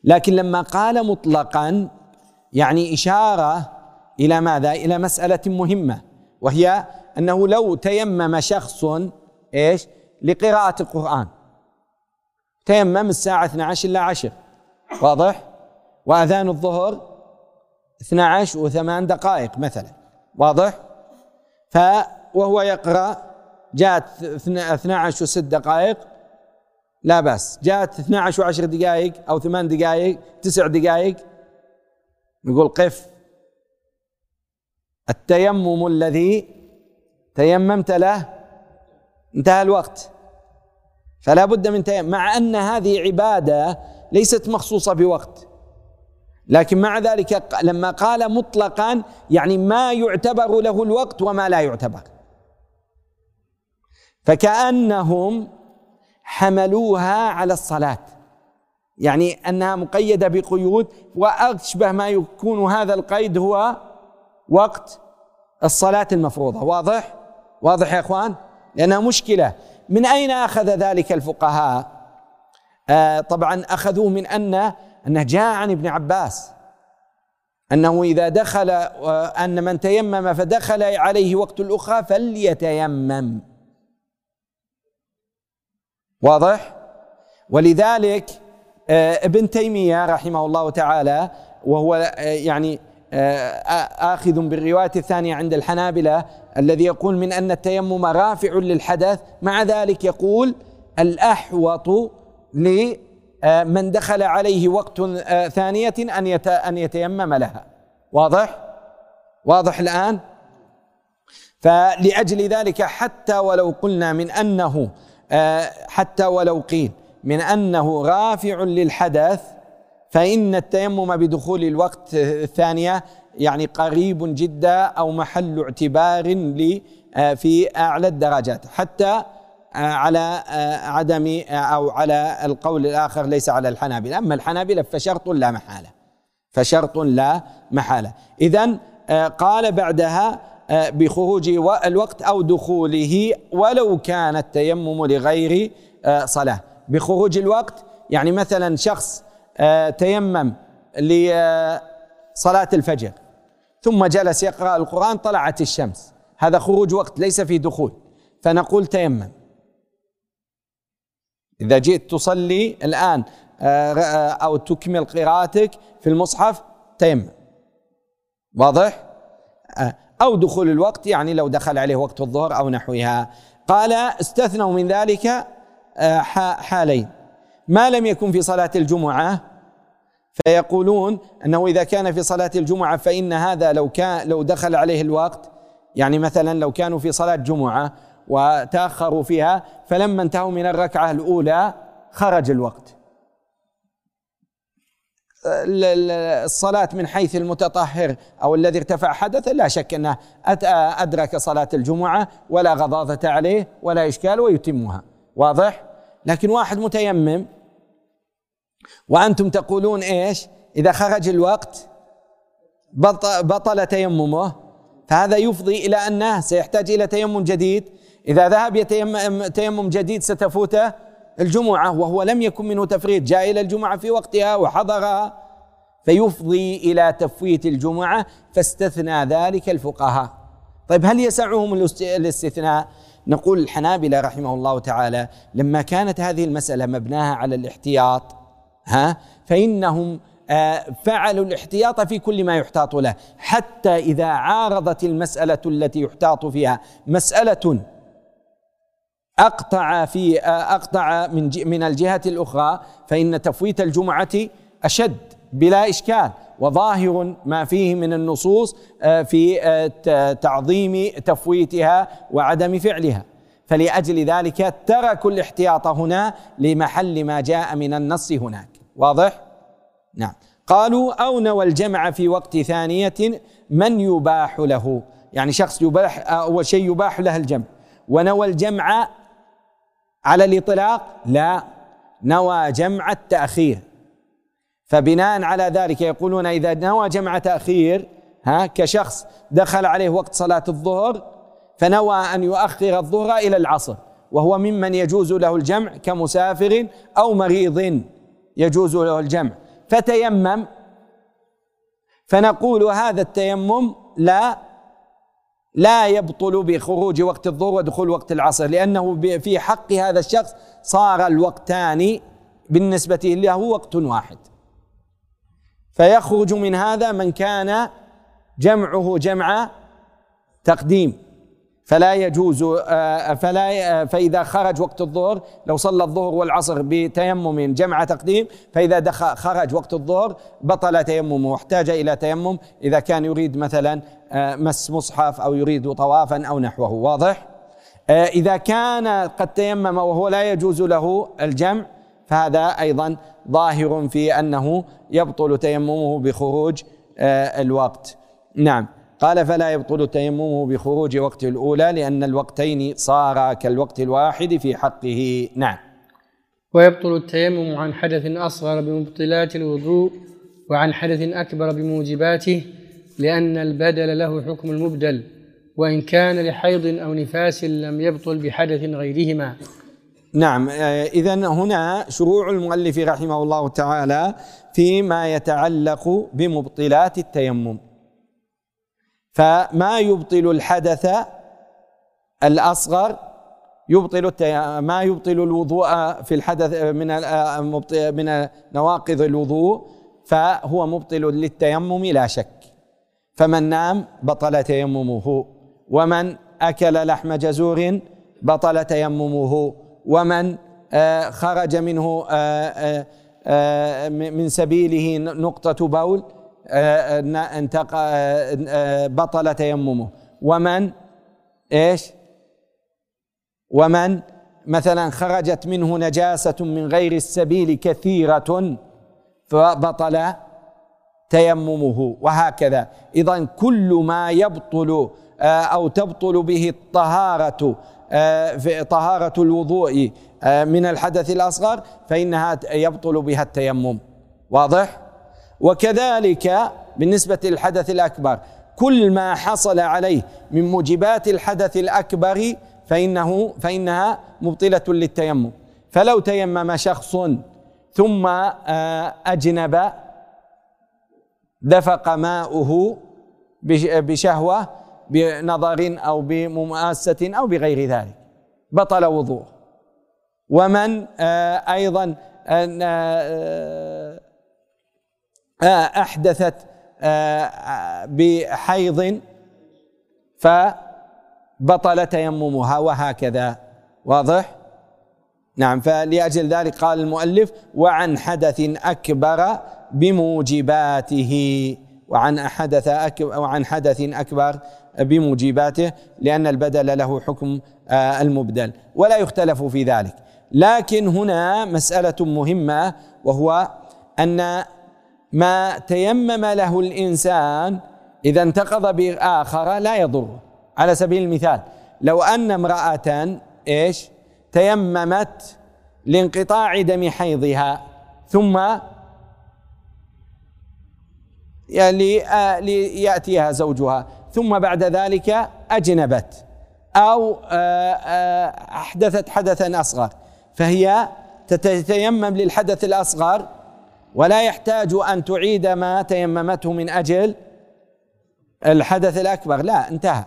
B: لكن لما قال مطلقا يعني إشارة إلى ماذا؟ إلى مسألة مهمة وهي أنه لو تيمم شخص إيش؟ لقراءة القرآن. تيمم الساعة 12 الا 10 واضح؟ وأذان الظهر 12 وثمان دقائق مثلا. واضح؟ ف وهو يقرأ جاءت 12 وست دقائق. لا بأس. جاءت 12 وعشر دقائق أو ثمان دقائق تسع دقائق. نقول قف. التيمم الذي تيممت له انتهى الوقت. فلا بد من تيمم مع أن هذه عبادة ليست مخصوصة بوقت. لكن مع ذلك لما قال مطلقا يعني ما يعتبر له الوقت وما لا يعتبر. فكأنهم حملوها على الصلاة. يعني أنها مقيدة بقيود وأشبه ما يكون هذا القيد هو وقت الصلاة المفروضة واضح؟ واضح يا إخوان؟ لأنها مشكلة من أين أخذ ذلك الفقهاء؟ آه طبعا أخذوا من أن أنه جاء عن ابن عباس أنه إذا دخل أن من تيمم فدخل عليه وقت الأخرى فليتيمم واضح؟ ولذلك آه ابن تيمية رحمه الله تعالى وهو آه يعني آه، آخذ بالرواية الثانية عند الحنابلة الذي يقول من أن التيمم رافع للحدث مع ذلك يقول الأحوط لمن دخل عليه وقت آه، ثانية أن أن يتيمم لها واضح؟ واضح الآن؟ فلأجل ذلك حتى ولو قلنا من أنه آه، حتى ولو قيل من أنه رافع للحدث فإن التيمم بدخول الوقت الثانية يعني قريب جدا أو محل اعتبار آه، في أعلى الدرجات. حتى آه، على آه، عدم أو على القول الآخر ليس على الحنابلة. أما الحنابلة فشرط لا محالة. فشرط لا محالة. إذا قال بعدها بخروج الوقت أو دخوله ولو كان التيمم لغير صلاة. بخروج الوقت يعني مثلا شخص تيمم لصلاة الفجر. ثم جلس يقرأ القرآن طلعت الشمس. هذا خروج وقت ليس في دخول. فنقول تيمم. إذا جئت تصلي الآن آه، آه، أو تكمل قراءتك في المصحف تيمم. واضح؟ أو دخول الوقت يعني لو دخل عليه وقت الظهر أو نحوها. قال استثنوا من ذلك حالين. ما لم يكن في صلاة الجمعة؟ فيقولون أنه إذا كان في صلاة الجمعة فإن هذا لو كان لو دخل عليه الوقت يعني مثلا لو كانوا في صلاة جمعة وتأخروا فيها فلما انتهوا من الركعة الأولى خرج الوقت. الصلاة من حيث المتطهر أو الذي ارتفع حدث لا شك أنه أدرك صلاة الجمعة ولا غضاضة عليه ولا إشكال ويتمها. واضح؟ لكن واحد متيمم وأنتم تقولون إيش؟ إذا خرج الوقت بطل تيممه. فهذا يفضي إلى أنه سيحتاج إلى تيمم جديد. إذا ذهب يتيمم تيمم جديد ستفوته الجمعة وهو لم يكن منه تفريط. جاء إلى الجمعة في وقتها وحضرها. فيفضي إلى تفويت الجمعة فاستثنى ذلك الفقهاء. طيب هل يسعهم الاستثناء؟ نقول الحنابلة رحمه الله تعالى لما كانت هذه المسألة مبناها على الاحتياط ها? فإنهم آه، فعلوا الاحتياط في كل ما يحتاط له. حتى إذا عارضت المسألة التي يحتاط فيها مسألة أقطع في آه، أقطع من من الجهة الأخرى فإن تفويت الجمعة أشد بلا إشكال. وظاهر ما فيه من النصوص آه، في تعظيم تفويتها وعدم فعلها. فلأجل ذلك تركوا الاحتياط هنا لمحل ما جاء من النص هناك. واضح؟ نعم. قالوا أو نوى الجمع في وقت ثانية من يباح له. يعني شخص يباح أول شيء يباح له الجمع. ونوى الجمع على الإطلاق؟ لا. نوى جمع التأخير. فبناء على ذلك يقولون إذا نوى جمع تأخير ها كشخص دخل عليه وقت صلاة الظهر فنوى أن يؤخر الظهر إلى العصر وهو ممن يجوز له الجمع كمسافر أو مريض. يجوز له الجمع. فتيمم. فنقول هذا التيمم لا لا يبطل بخروج وقت الظهر ودخول وقت العصر لأنه في حق هذا الشخص صار الوقتان بالنسبة له وقت واحد. فيخرج من هذا من كان جمعه جمع تقديم. فلا يجوز آه، فلا آه، فإذا خرج وقت الظهر لو صلى الظهر والعصر بتيمم جمع تقديم فإذا دخل خرج وقت الظهر بطل تيممه واحتاج إلى تيمم إذا كان يريد مثلا آه، مس مصحف أو يريد طوافا أو نحوه واضح؟ إذا كان قد تيمم وهو لا يجوز له الجمع فهذا أيضا ظاهر في أنه يبطل تيممه بخروج الوقت. نعم. قال فلا يبطل تيممه بخروج وقت الأولى لأن الوقتين صارا كالوقت الواحد في حقه. نعم.
A: ويبطل التيمم عن حدث أصغر بمبطلات الوضوء وعن حدث أكبر بموجباته لأن البدل له حكم المبدل وإن كان لحيض أو نفاس لم يبطل بحدث غيرهما.
B: نعم. إذا هنا شروع المؤلف رحمه الله تعالى فيما يتعلق بمبطلات التيمم. فما يبطل الحدث الأصغر يبطل ما يبطل الوضوء في الحدث من من نواقض الوضوء فهو مبطل للتيمم لا شك. فمن نام بطل تيممه ومن أكل لحم جزور بطل تيممه ومن آه، خرج منه آه، آه، من سبيله نقطة بول بطل تيممه. ومن؟ إيش؟ ومن؟ مثلا خرجت منه نجاسة من غير السبيل كثيرة فبطل تيممه وهكذا. إذا كل ما يبطل آه، أو تبطل به الطهارة آه، في طهارة الوضوء آه، من الحدث الأصغر فإنها يبطل بها التيمم. واضح؟ وكذلك بالنسبة للحدث الأكبر كل ما حصل عليه من موجبات الحدث الأكبر فإنه فإنها مبطلة للتيمم. فلو تيمم شخص ثم آه، أجنب دفق ماؤه بشهوة بنظر أو بمماسة أو بغير ذلك بطل وضوء ومن آه، أيضا آه، أحدثت آه، بحيض فبطل تيممها وهكذا. واضح؟ نعم فلأجل ذلك قال المؤلف وعن حدث أكبر بموجباته وعن حدث أكبر وعن حدث أكبر بموجباته لأن البدل له حكم آه، المبدل ولا يختلف في ذلك. لكن هنا مسألة مهمة وهو أن ما تيمم له الإنسان إذا انتقض بآخر لا يضر. على سبيل المثال لو أن امرأة إيش؟ تيممت لانقطاع دم حيضها ثم ليأتيها زوجها ثم بعد ذلك أجنبت أو أحدثت حدثا أصغر فهي تتيمم للحدث الأصغر ولا يحتاج أن تعيد ما تيممته من أجل الحدث الأكبر. لا انتهى.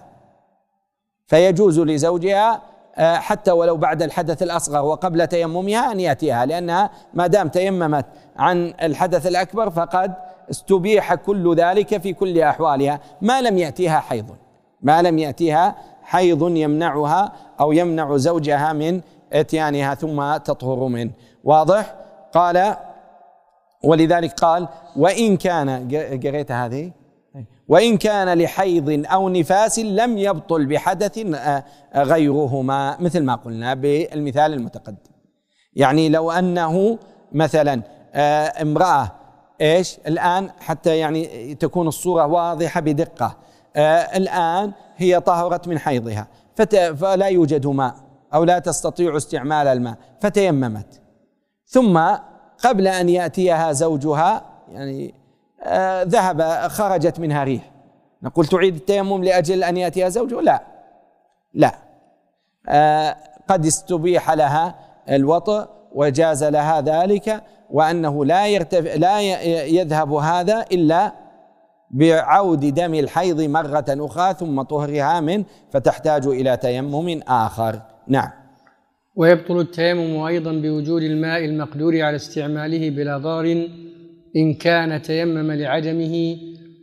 B: فيجوز لزوجها آه، حتى ولو بعد الحدث الأصغر وقبل تيممها أن يأتيها لأنها ما دام تيممت عن الحدث الأكبر فقد استبيح كل ذلك في كل أحوالها. ما لم يأتيها حيض. ما لم يأتيها حيض يمنعها أو يمنع زوجها من إتيانها ثم تطهر منه. واضح؟ قال ولذلك قال وإن كان قريت هذه؟ وإن كان لحيض أو نفاس لم يبطل بحدث آه، غيرهما مثل ما قلنا بالمثال المتقدم. يعني لو أنه مثلا آه، امرأة إيش؟ الآن حتى يعني تكون الصورة واضحة بدقة. آه، الآن هي طهرت من حيضها فلا يوجد ماء أو لا تستطيع استعمال الماء فتيممت. ثم قبل أن يأتيها زوجها يعني آه ذهب خرجت منها ريح. نقول تعيد التيمم لأجل أن يأتيها زوجها؟ لا. لا. آه قد استبيح لها الوطء وجاز لها ذلك وأنه لا يرتف لا يذهب هذا إلا بعود دم الحيض مرة أخرى ثم طهرها منه فتحتاج إلى تيمم آخر. نعم.
A: ويبطل التيمم أيضا بوجود الماء المقدور على استعماله بلا ضار إن كان تيمم لعدمه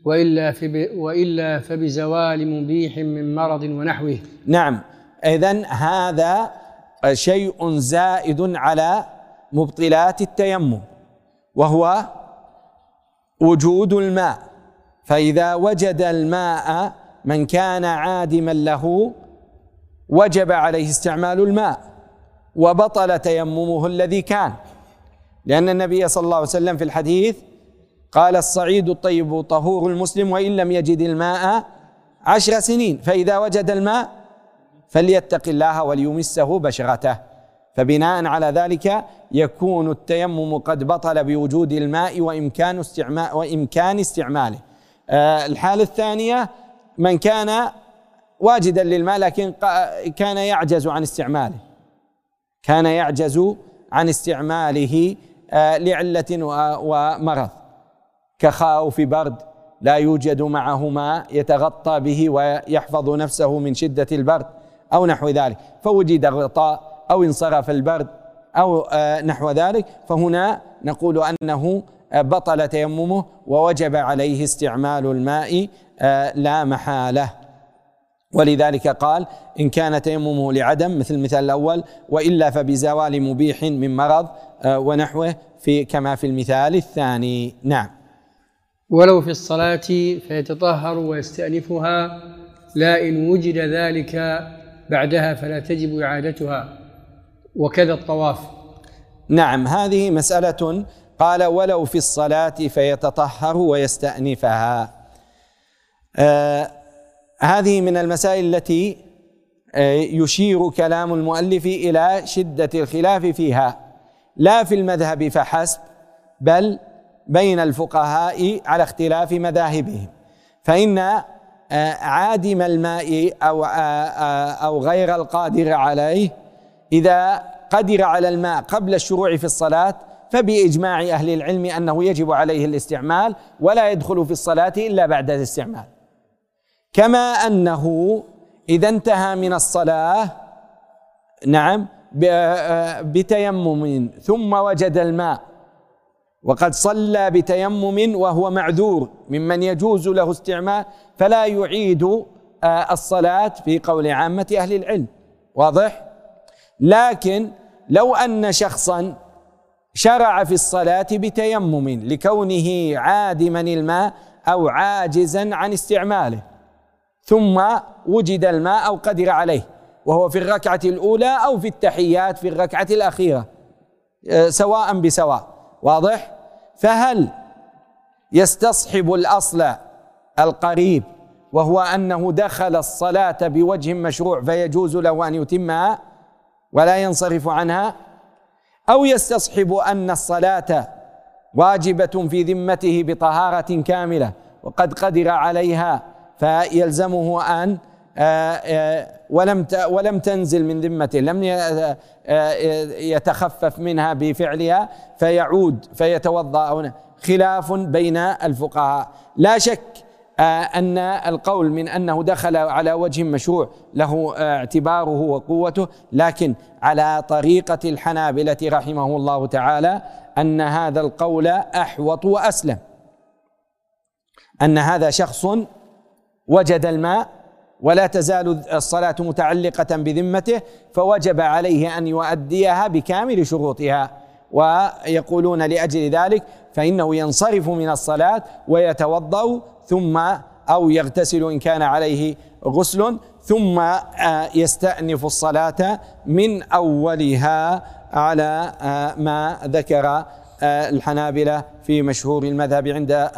A: وإلا, وإلا فبزوال مبيح من مرض ونحوه.
B: نعم. إذا هذا شيء زائد على مبطلات التيمم وهو وجود الماء. فإذا وجد الماء من كان عادما له وجب عليه استعمال الماء. وبطل تيممه الذي كان. لأن النبي صلى الله عليه وسلم في الحديث قال الصعيد الطيب طهور المسلم وإن لم يجد الماء عشر سنين فإذا وجد الماء فليتق الله وليمسه بشرته. فبناء على ذلك يكون التيمم قد بطل بوجود الماء وإمكان استعمال وإمكان استعماله. آه، الحالة الثانية من كان واجدا للماء لكن كان يعجز عن استعماله. كان يعجز عن استعماله آه، لعلة ومرض. كخاوف برد لا يوجد معه ماء يتغطى به ويحفظ نفسه من شدة البرد أو نحو ذلك. فوجد غطاء أو انصرف البرد أو آه، نحو ذلك. فهنا نقول أنه آه، بطل تيممه ووجب عليه استعمال الماء لا محالة. ولذلك قال إن كان تيممه لعدم مثل المثال الأول وإلا فبزوال مبيح من مرض آه، ونحوه في كما في المثال الثاني. نعم.
A: ولو في الصلاة فيتطهر ويستأنفها لا إن وجد ذلك بعدها فلا تجب إعادتها. وكذا الطواف.
B: نعم هذه مسألة قال ولو في الصلاة فيتطهر ويستأنفها. آه هذه من المسائل التي آه، يشير كلام المؤلف إلى شدة الخلاف فيها. لا في المذهب فحسب بل بين الفقهاء على اختلاف مذاهبهم. فإن آه، عادم الماء أو آه، أو غير القادر عليه إذا قدر على الماء قبل الشروع في الصلاة فبإجماع أهل العلم أنه يجب عليه الاستعمال ولا يدخل في الصلاة إلا بعد الاستعمال. كما أنه إذا انتهى من الصلاة نعم بتيمم ثم وجد الماء. وقد صلى بتيمم وهو معذور ممن يجوز له استعمال فلا يعيد آه، الصلاة في قول عامة أهل العلم. واضح؟ لكن لو أن شخصا شرع في الصلاة بتيمم لكونه عادما الماء أو عاجزا عن استعماله. ثم وجد الماء أو قدر عليه وهو في الركعة الأولى أو في التحيات في الركعة الأخيرة آه، سواء بسواء واضح؟ فهل يستصحب الأصل القريب وهو أنه دخل الصلاة بوجه مشروع فيجوز له أن يتمها ولا ينصرف عنها؟ أو يستصحب أن الصلاة واجبة في ذمته بطهارة كاملة وقد قدر عليها فيلزمه أن آه، آه، ولم ولم تنزل من ذمته لم آه، يتخفف منها بفعلها فيعود فيتوضأ خلاف بين الفقهاء. لا شك أن القول من أنه دخل على وجه مشروع له اعتباره وقوته لكن على طريقة الحنابلة رحمه الله تعالى أن هذا القول أحوط وأسلم. أن هذا شخص وجد الماء ولا تزال الصلاة متعلقة بذمته فوجب عليه أن يؤديها بكامل شروطها. ويقولون لأجل ذلك فإنه ينصرف من الصلاة ويتوضأ ثم أو يغتسل إن كان عليه غسل ثم آه، يستأنف الصلاة من أولها على آه، ما ذكر الحنابلة في مشهور المذهب عند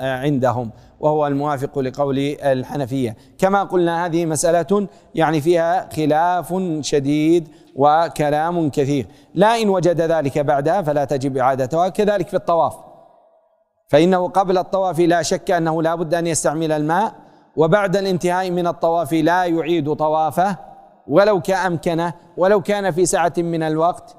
B: عندهم وهو الموافق لقول الحنفية. كما قلنا هذه مسألة يعني فيها خلاف شديد وكلام كثير. لا إن وجد ذلك بعدها فلا تجب إعادتها كذلك في الطواف. فإنه قبل الطواف لا شك أنه لا بد أن يستعمل الماء وبعد الانتهاء من الطواف لا يعيد طوافه ولو كأمكنه ولو كان في سعة من الوقت.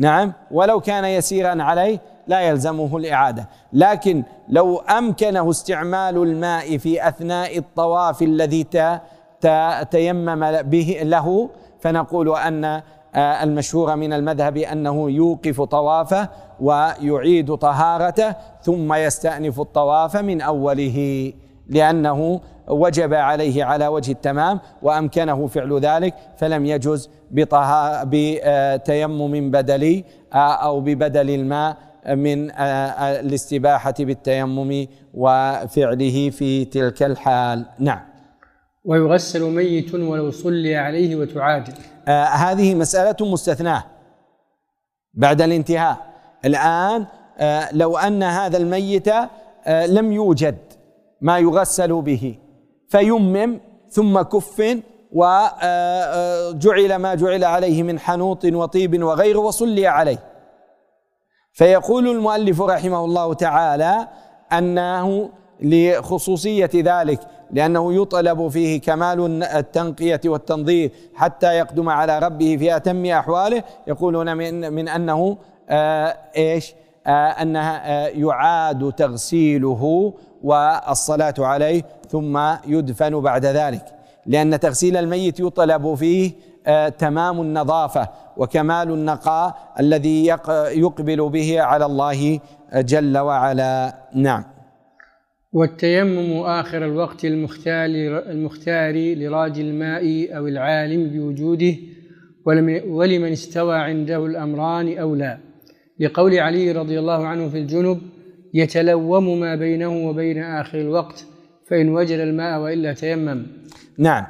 B: نعم ولو كان يسيرا عليه لا يلزمه الإعادة. لكن لو أمكنه استعمال الماء في أثناء الطواف الذي تيمم به له فنقول أن آه، المشهور من المذهب أنه يوقف طوافه ويعيد طهارته ثم يستأنف الطواف من أوله لأنه وجب عليه على وجه التمام وأمكنه فعل ذلك فلم يجز بتيمم بدلي أو ببدل الماء من الاستباحة بالتيمم وفعله في تلك الحال. نعم.
A: ويغسل ميت ولو صلي عليه وتعادل
B: آه هذه مسألة مستثناة بعد الانتهاء. الآن آه لو أن هذا الميت آه لم يوجد ما يغسل به. فيمم ثم كف وجعل ما جعل عليه من حنوط وطيب وغيره وصلي عليه. فيقول المؤلف رحمه الله تعالى أنه لخصوصية ذلك لأنه يطلب فيه كمال التنقية والتنظيف حتى يقدم على ربه في أتم أحواله. يقولون من, من أنه آه إيش؟ آه أنها آه يعاد تغسيله والصلاة عليه ثم يدفن بعد ذلك. لأن تغسيل الميت يطلب فيه آه تمام النظافة وكمال النقاء الذي يقبل به على الله جل وعلا. نعم.
A: والتيمم آخر الوقت المختار المختار لراج الماء أو العالم بوجوده ولمن استوى عنده الأمران أو لا. لقول علي رضي الله عنه في الجنب يتلوم ما بينه وبين آخر الوقت فإن وجد الماء وإلا تيمم.
B: نعم.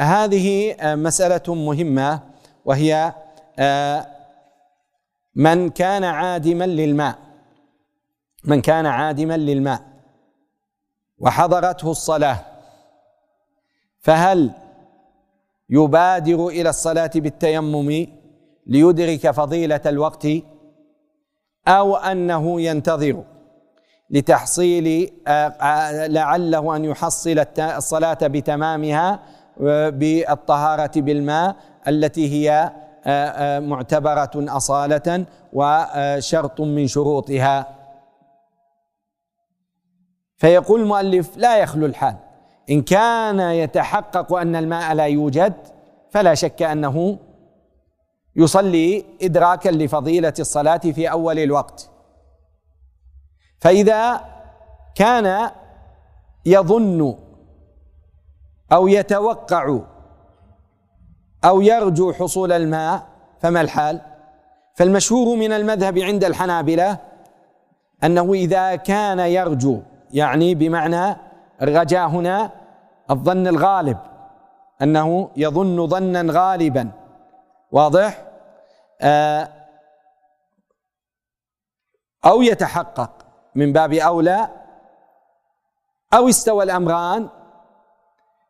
B: هذه مسألة مهمة وهي آه، من كان عادما للماء. من كان عادما للماء. وحضرته الصلاة. فهل يبادر إلى الصلاة بالتيمم ليدرك فضيلة الوقت؟ أو أنه ينتظر؟ لتحصيل آه، لعله أن يحصل الصلاة بتمامها آه، بالطهارة بالماء التي هي آه، معتبرة أصالة وشرط من شروطها. فيقول المؤلف لا يخلو الحال. إن كان يتحقق أن الماء لا يوجد فلا شك أنه يصلي إدراكا لفضيلة الصلاة في أول الوقت. فإذا كان يظن أو يتوقع أو يرجو حصول الماء فما الحال؟ فالمشهور من المذهب عند الحنابلة أنه إذا كان يرجو يعني بمعنى الرجاء هنا الظن الغالب أنه يظن ظنا غالبا. واضح؟ آه أو يتحقق. من باب أولى أو استوى الأمران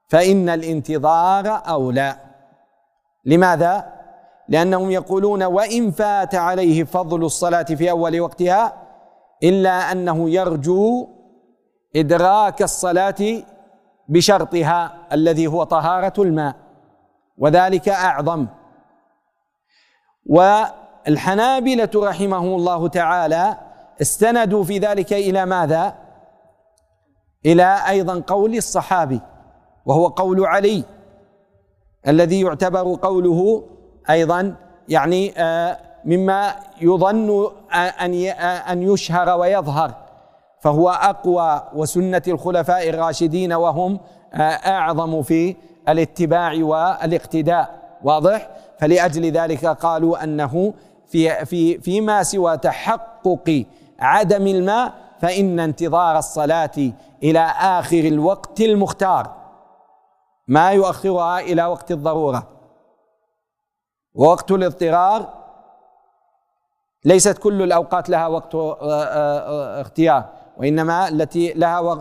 B: فإن الانتظار أولى. لماذا؟ لأنهم يقولون وإن فات عليه فضل الصلاة في أول وقتها إلا أنه يرجو إدراك الصلاة بشرطها الذي هو طهارة الماء وذلك أعظم. والحنابلة رحمهم الله تعالى استندوا في ذلك إلى ماذا؟ إلى أيضا قول الصحابي وهو قول علي الذي يعتبر قوله أيضا يعني آه، مما يظن أن أن يشهر ويظهر. فهو أقوى وسنة الخلفاء الراشدين وهم آه، أعظم في الاتباع والاقتداء. واضح؟ فلأجل ذلك قالوا أنه في في فيما سوى تحقق عدم الماء فإن انتظار الصلاة إلى آخر الوقت المختار. ما يؤخرها إلى وقت الضرورة. ووقت الاضطرار ليست كل الأوقات لها وقت آه، آه، آه، اختيار وإنما التي لها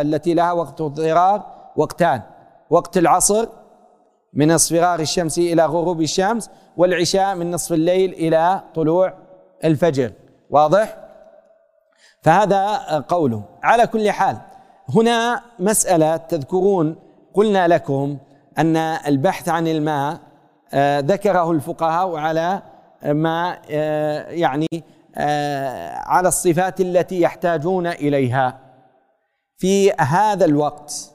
B: التي لها وقت اضطرار وقتان. وقت العصر من اصفرار الشمس إلى غروب الشمس والعشاء من نصف الليل إلى طلوع الفجر. واضح؟ فهذا قوله. على كل حال هنا مسألة تذكرون قلنا لكم أن البحث عن الماء آه، ذكره الفقهاء على ما آه، يعني آه، على الصفات التي يحتاجون إليها. في هذا الوقت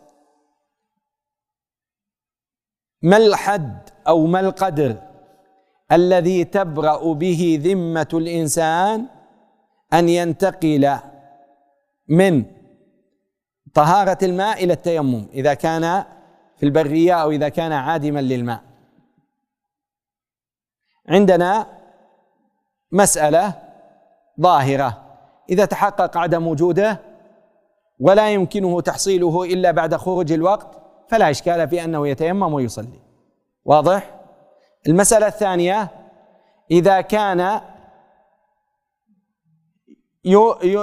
B: ما الحد أو ما القدر الذي تبرأ به ذمة الإنسان أن ينتقل من طهارة الماء إلى التيمم إذا كان في البرية أو إذا كان عادما للماء. عندنا مسألة ظاهرة. إذا تحقق عدم وجوده ولا يمكنه تحصيله إلا بعد خروج الوقت فلا إشكال في أنه يتيمم ويصلي. واضح؟ المسألة الثانية إذا كان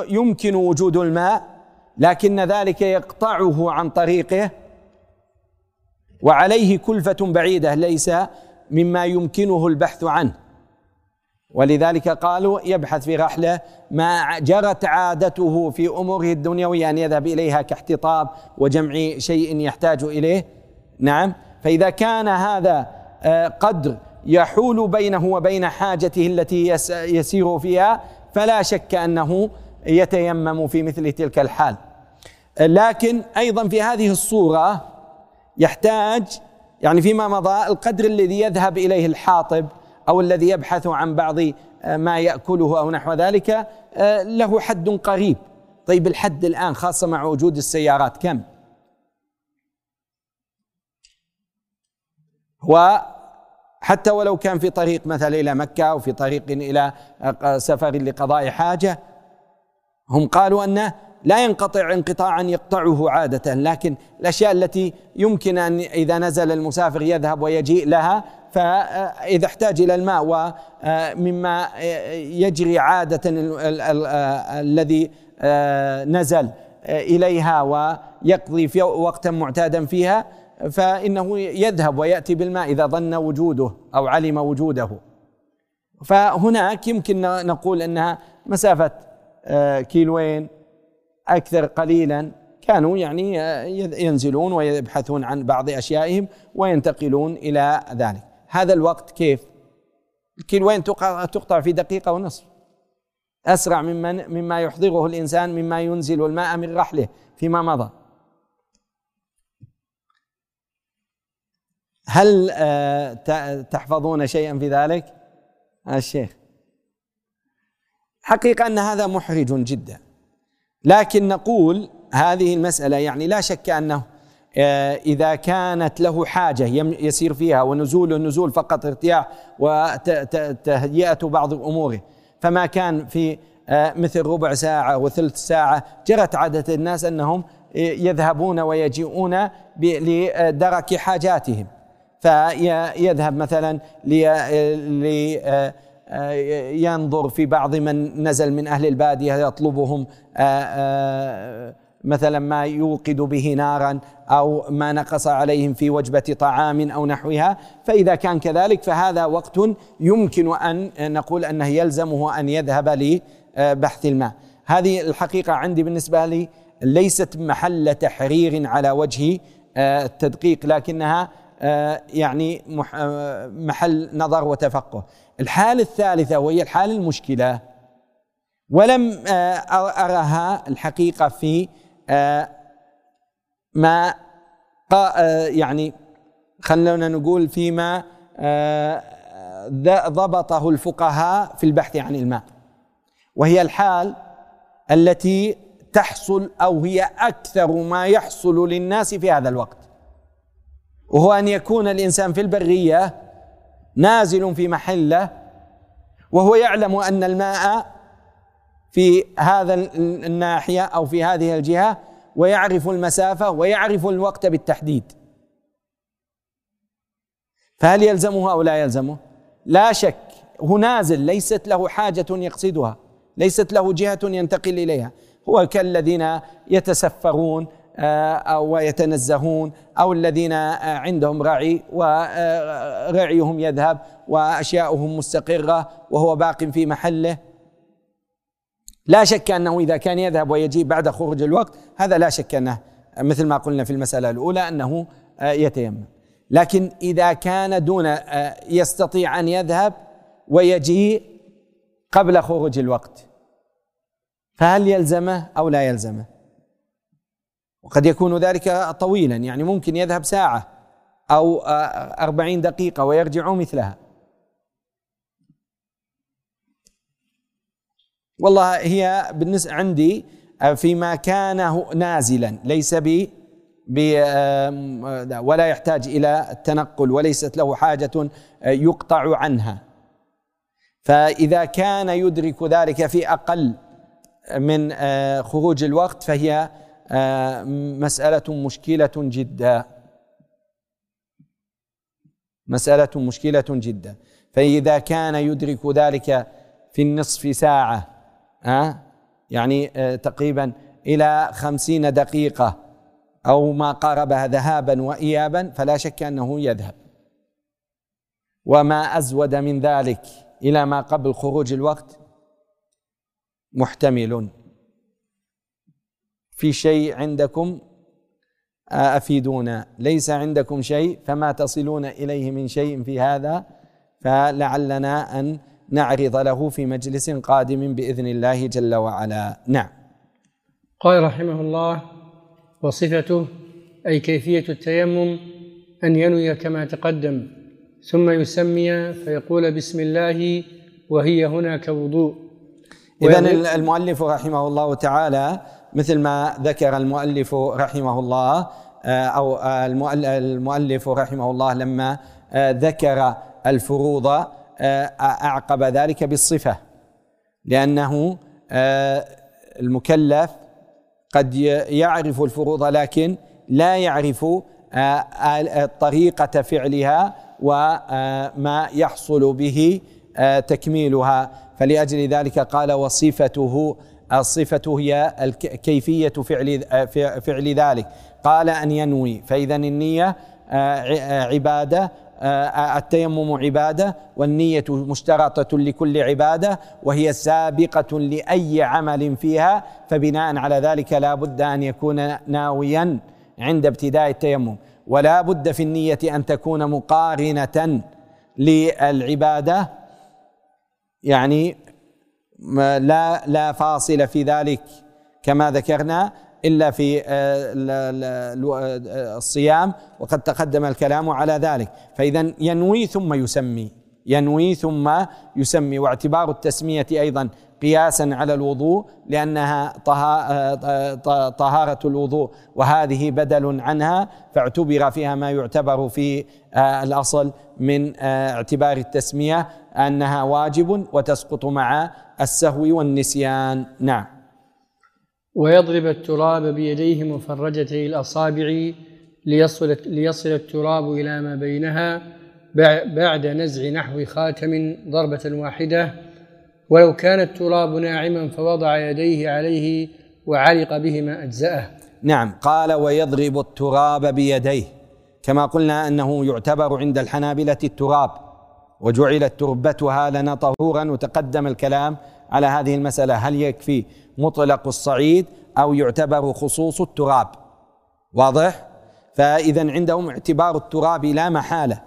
B: يمكن وجود الماء لكن ذلك يقطعه عن طريقه. وعليه كلفة بعيدة ليس مما يمكنه البحث عنه. ولذلك قالوا يبحث في رحلة ما جرت عادته في أموره الدنيوية أن يذهب إليها كاحتطاب وجمع شيء يحتاج إليه. نعم. فإذا كان هذا آه، قدر يحول بينه وبين حاجته التي يسير فيها فلا شك أنه يتيمم في مثل تلك الحال. لكن أيضا في هذه الصورة يحتاج يعني فيما مضى القدر الذي يذهب إليه الحاطب أو الذي يبحث عن بعض آه، ما يأكله أو نحو ذلك آه، له حد قريب. طيب الحد الآن خاصة مع وجود السيارات كم؟ وحتى ولو كان في طريق مثلا إلى مكة أو في طريق إلى سفر لقضاء حاجة هم قالوا أنه لا ينقطع انقطاعا يقطعه عادة لكن الأشياء التي يمكن أن إذا نزل المسافر يذهب ويجيء لها فإذا احتاج إلى الماء ومما يجري عادة الذي نزل إليها ويقضي في وقتا معتادا فيها فإنه يذهب ويأتي بالماء إذا ظن وجوده أو علم وجوده. فهناك يمكن نقول أنها مسافة كيلوين أكثر قليلا. كانوا يعني ينزلون ويبحثون عن بعض أشيائهم وينتقلون إلى ذلك. هذا الوقت كيف؟ الكيلوين تقطع في دقيقة ونصف. أسرع ممن مما يحضره الإنسان مما ينزل الماء من رحله فيما مضى. هل آه، تحفظون شيئا في ذلك؟ الشيخ. حقيقة أن هذا محرج جدا. لكن نقول هذه المسألة يعني لا شك أنه آه، إذا كانت له حاجة يسير فيها ونزول النزول فقط ارتياح وتهيئة بعض أموره. فما كان في آه، مثل ربع ساعة وثلث ساعة جرت عادة الناس أنهم يذهبون ويجيئون لدرك حاجاتهم. فيذهب مثلا ينظر في بعض من نزل من أهل البادية يطلبهم آه، آه، مثلا ما يوقد به نارا أو ما نقص عليهم في وجبة طعام أو نحوها. فإذا كان كذلك فهذا وقت يمكن أن نقول أنه يلزمه أن يذهب لبحث الماء. هذه الحقيقة عندي بالنسبة لي ليست محل تحرير على وجه آه، التدقيق لكنها يعني محل نظر وتفقه. الحالة الثالثة وهي الحالة المشكلة. ولم آه، أرها الحقيقة في آه، ما يعني خلونا نقول فيما ضبطه الفقهاء في البحث عن الماء وهي الحال التي تحصل أو هي أكثر ما يحصل للناس في هذا الوقت. وهو أن يكون الإنسان في البرية نازل في محلة وهو يعلم أن الماء في هذا الناحية أو في هذه الجهة ويعرف المسافة ويعرف الوقت بالتحديد. فهل يلزمه أو لا يلزمه؟ لا شك هو نازل ليست له حاجة يقصدها ليست له جهة ينتقل إليها. هو كالذين يتسفرون أو يتنزهون أو الذين آه، عندهم رعي ورعيهم يذهب وأشياؤهم مستقرة وهو باق في محله. لا شك أنه إذا كان يذهب ويجيب بعد خروج الوقت هذا لا شك أنه مثل ما قلنا في المسألة الأولى أنه آه، يتيمم. لكن إذا كان دون يستطيع أن يذهب ويجيء قبل خروج الوقت فهل يلزمه أو لا يلزمه؟ وقد يكون ذلك طويلا يعني ممكن يذهب ساعة أو أربعين دقيقة ويرجع مثلها. والله هي بالنسبة عندي فيما كان نازلا ليس ب ولا يحتاج إلى التنقل وليست له حاجة يقطع عنها. فإذا كان يدرك ذلك في أقل من آه، خروج الوقت فهي آه، مسألة مشكلة جدا. مسألة مشكلة جدا. فإذا كان يدرك ذلك في النصف ساعة يعني آه، تقريبا إلى خمسين دقيقة أو ما قاربها ذهابا وإيابا فلا شك أنه يذهب. وما أزود من ذلك إلى ما قبل خروج الوقت محتمل. في شيء عندكم أفيدونا. ليس عندكم شيء فما تصلون إليه من شيء في هذا فلعلنا أن نعرض له في مجلس قادم بإذن الله جل وعلا. نعم.
A: قال رحمه الله وصفته أي كيفية التيمم أن ينوي كما تقدم ثم يسمي فيقول بسم الله وهي هنا كوضوء
B: إذا المؤلف رحمه الله تعالى مثل ما ذكر المؤلف رحمه الله آه، أو المؤلف رحمه الله لما آه، ذكر الفروض آه، أعقب ذلك بالصفة. لأنه المكلف قد يعرف الفروض لكن لا يعرف طريقة فعلها وما يحصل به تكميلها. فلأجل ذلك قال وصفته الصفة هي كيفية فعل فعل ذلك. قال أن ينوي. فإذا النية آه، عبادة آه، التيمم عبادة والنية مشترطة لكل عبادة وهي سابقة لأي عمل فيها فبناء على ذلك لا بد أن يكون ناويا عند ابتداء التيمم. ولا بد في النية أن تكون مقارنة للعبادة يعني لا لا فاصل في ذلك كما ذكرنا إلا في آه، آه، الصيام وقد تقدم الكلام على ذلك. فإذا ينوي ثم يسمي ينوي ثم يسمي. واعتبار التسمية أيضا قياسا على الوضوء لأنها آه، طهارة الوضوء وهذه بدل عنها فاعتبر فيها ما يعتبر في الأصل من اعتبار التسمية أنها واجب وتسقط مع السهو والنسيان. نعم.
A: ويضرب التراب بيديه مفرجتي الأصابع ليصل, ليصل التراب إلى ما بينها بعد نزع نحو خاتم ضربة واحدة. ولو كان التراب ناعما فوضع يديه عليه وعلق بهما أجزأه.
B: نعم. قال ويضرب التراب بيديه. كما قلنا أنه يعتبر عند الحنابلة التراب. وجعلت تربتها لنا طهورا. وتقدم الكلام على هذه المسألة. هل يكفي مطلق الصعيد أو يعتبر خصوص التراب؟ واضح؟ فإذا عندهم اعتبار التراب لا محالة.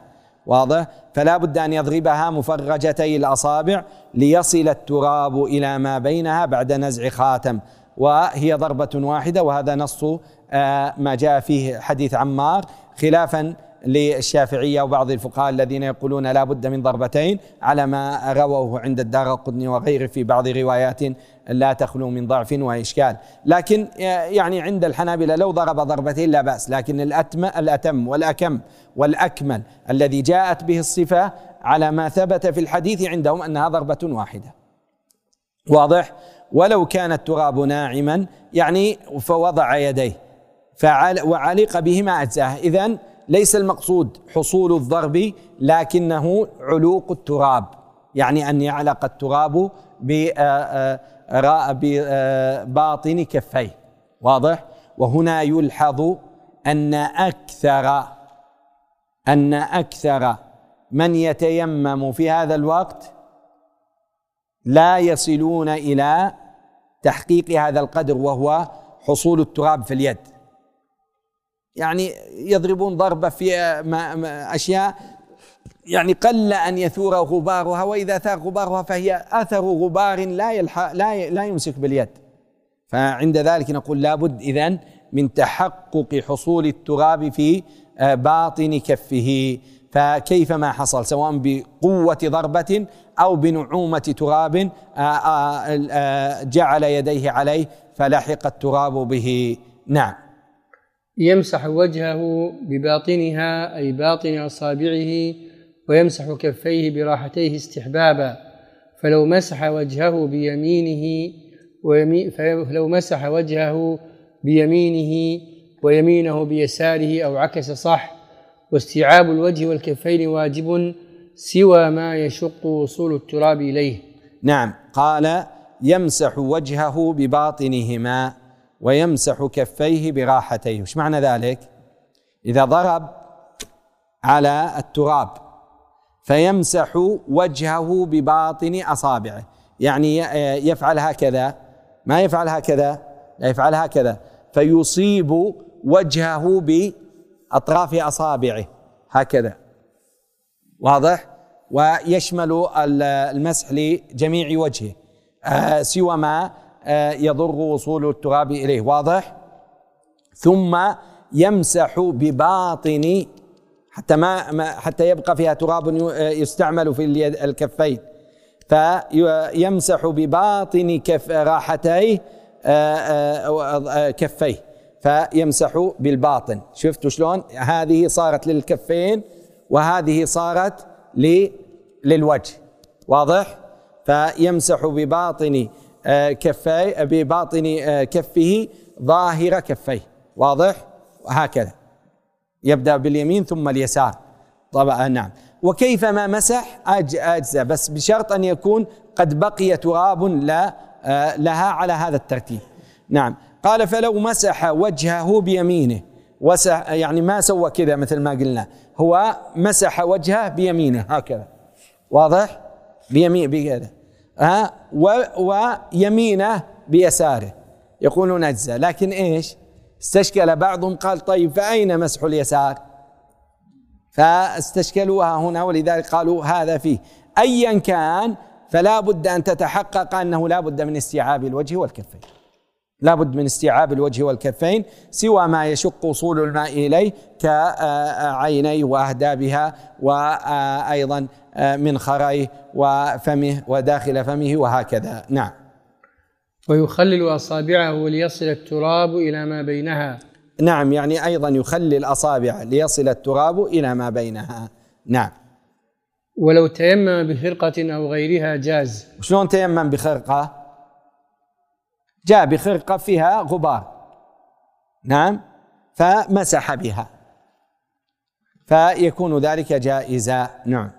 B: واضح؟ فلا بد أن يضربها مفرجتي الأصابع ليصل التراب إلى ما بينها بعد نزع خاتم. وهي ضربة واحدة. وهذا نص آه، ما جاء فيه حديث عمار. خلافا للشافعية وبعض الفقهاء الذين يقولون لا بد من ضربتين على ما رووه عند الدار قطني وغيره في بعض روايات لا تخلو من ضعف وإشكال. لكن يعني عند الحنابلة لو ضرب ضربتين لا بأس لكن الأتم, الأتم والأكم والأكمل الذي جاءت به الصفة على ما ثبت في الحديث عندهم أنها ضربة واحدة. واضح؟ ولو كان التراب ناعما يعني فوضع يديه فعل وعلق بهما أجزاه إذن ليس المقصود حصول الضرب لكنه علوق التراب. يعني أن يعلق التراب بباطن كفيه. واضح؟ وهنا يلحظ أن أكثر أن أكثر من يتيمم في هذا الوقت لا يصلون إلى تحقيق هذا القدر وهو حصول التراب في اليد. يعني يضربون ضربة في أشياء يعني قل أن يثور غبارها وإذا ثار غبارها فهي أثر غبار لا يلحق لا لا يمسك باليد. فعند ذلك نقول لابد إذن من تحقق حصول التراب في آه، باطن كفه. فكيف ما حصل؟ سواء بقوة ضربة أو بنعومة تراب آه، آه، جعل يديه عليه فلحق التراب به. نعم.
A: يمسح وجهه بباطنها أي باطن أصابعه ويمسح كفيه براحتيه استحبابا. فلو مسح وجهه بيمينه ويمي فلو مسح وجهه بيمينه ويمينه بيساره أو عكس صح. واستيعاب الوجه والكفين واجب سوى ما يشق وصول التراب إليه.
B: نعم. قال يمسح وجهه بباطنهما. ويمسح كفيه براحتيه. وش معنى ذلك؟ إذا ضرب على التراب فيمسح وجهه بباطن أصابعه. يعني يفعل هكذا. ما يفعل هكذا؟ لا يفعل هكذا. فيصيب وجهه بأطراف أصابعه. هكذا. واضح؟ ويشمل المسح لجميع وجهه. آه، سوى ما آه، يضر وصول التراب إليه واضح؟ ثم يمسح بباطن حتى ما حتى يبقى فيها تراب يستعمل في الكفين. فيمسح بباطن كف راحتيه آه، آه، كفيه. فيمسح بالباطن. شفتوا شلون؟ هذه صارت للكفين وهذه صارت للوجه. واضح؟ فيمسح بباطن آه، كفي بباطن كفه ظاهر كفيه. واضح؟ وهكذا. يبدأ باليمين ثم اليسار. طبعا نعم. وكيف ما مسح؟ أج أجزاء بس بشرط أن يكون قد بقي تراب لا آه، لها على هذا الترتيب. نعم. قال فلو مسح وجهه بيمينه. وسح يعني ما سوى كذا مثل ما قلنا. هو مسح وجهه بيمينه. هكذا. واضح؟ بيمين بكذا ها؟ ويمينه بيساره. يقولون أجزاء. لكن إيش؟ استشكل بعضهم قال طيب فأين مسح اليسار؟ فاستشكلوها هنا ولذلك قالوا هذا فيه. أيا كان فلا بد أن تتحقق أنه لا بد من استيعاب الوجه والكفين. لا بد من استيعاب الوجه والكفين سوى ما يشق وصول الماء إليه كعينيه وأهدابها وأيضا من خريه وفمه وداخل فمه وهكذا. نعم.
A: ويخلل أصابعه ليصل التراب إلى ما بينها.
B: نعم يعني أيضا يخلل أصابعه ليصل التراب إلى ما بينها. نعم.
A: ولو تيمم بخرقة أو غيرها جاز.
B: شلون تيمم بخرقة؟ جاء بخرقة فيها غبار. نعم؟ فمسح بها. فيكون ذلك جائزا. نعم.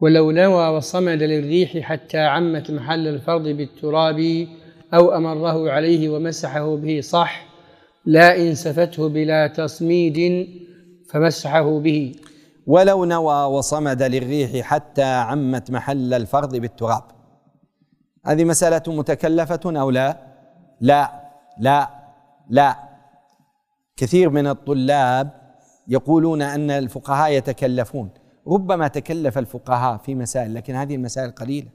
A: ولو نوى وصمد للريح حتى عمت محل الفرض بالتراب أو أمره عليه ومسحه به صح لا إن سفته بلا تصميد فمسحه به.
B: ولو نوى وصمد للريح حتى عمت محل الفرض بالتراب. هذه مسألة متكلفة أو لا؟ لا لا لا. كثير من الطلاب يقولون أن الفقهاء يتكلفون. ربما تكلف الفقهاء في مسائل لكن هذه المسائل قليلة.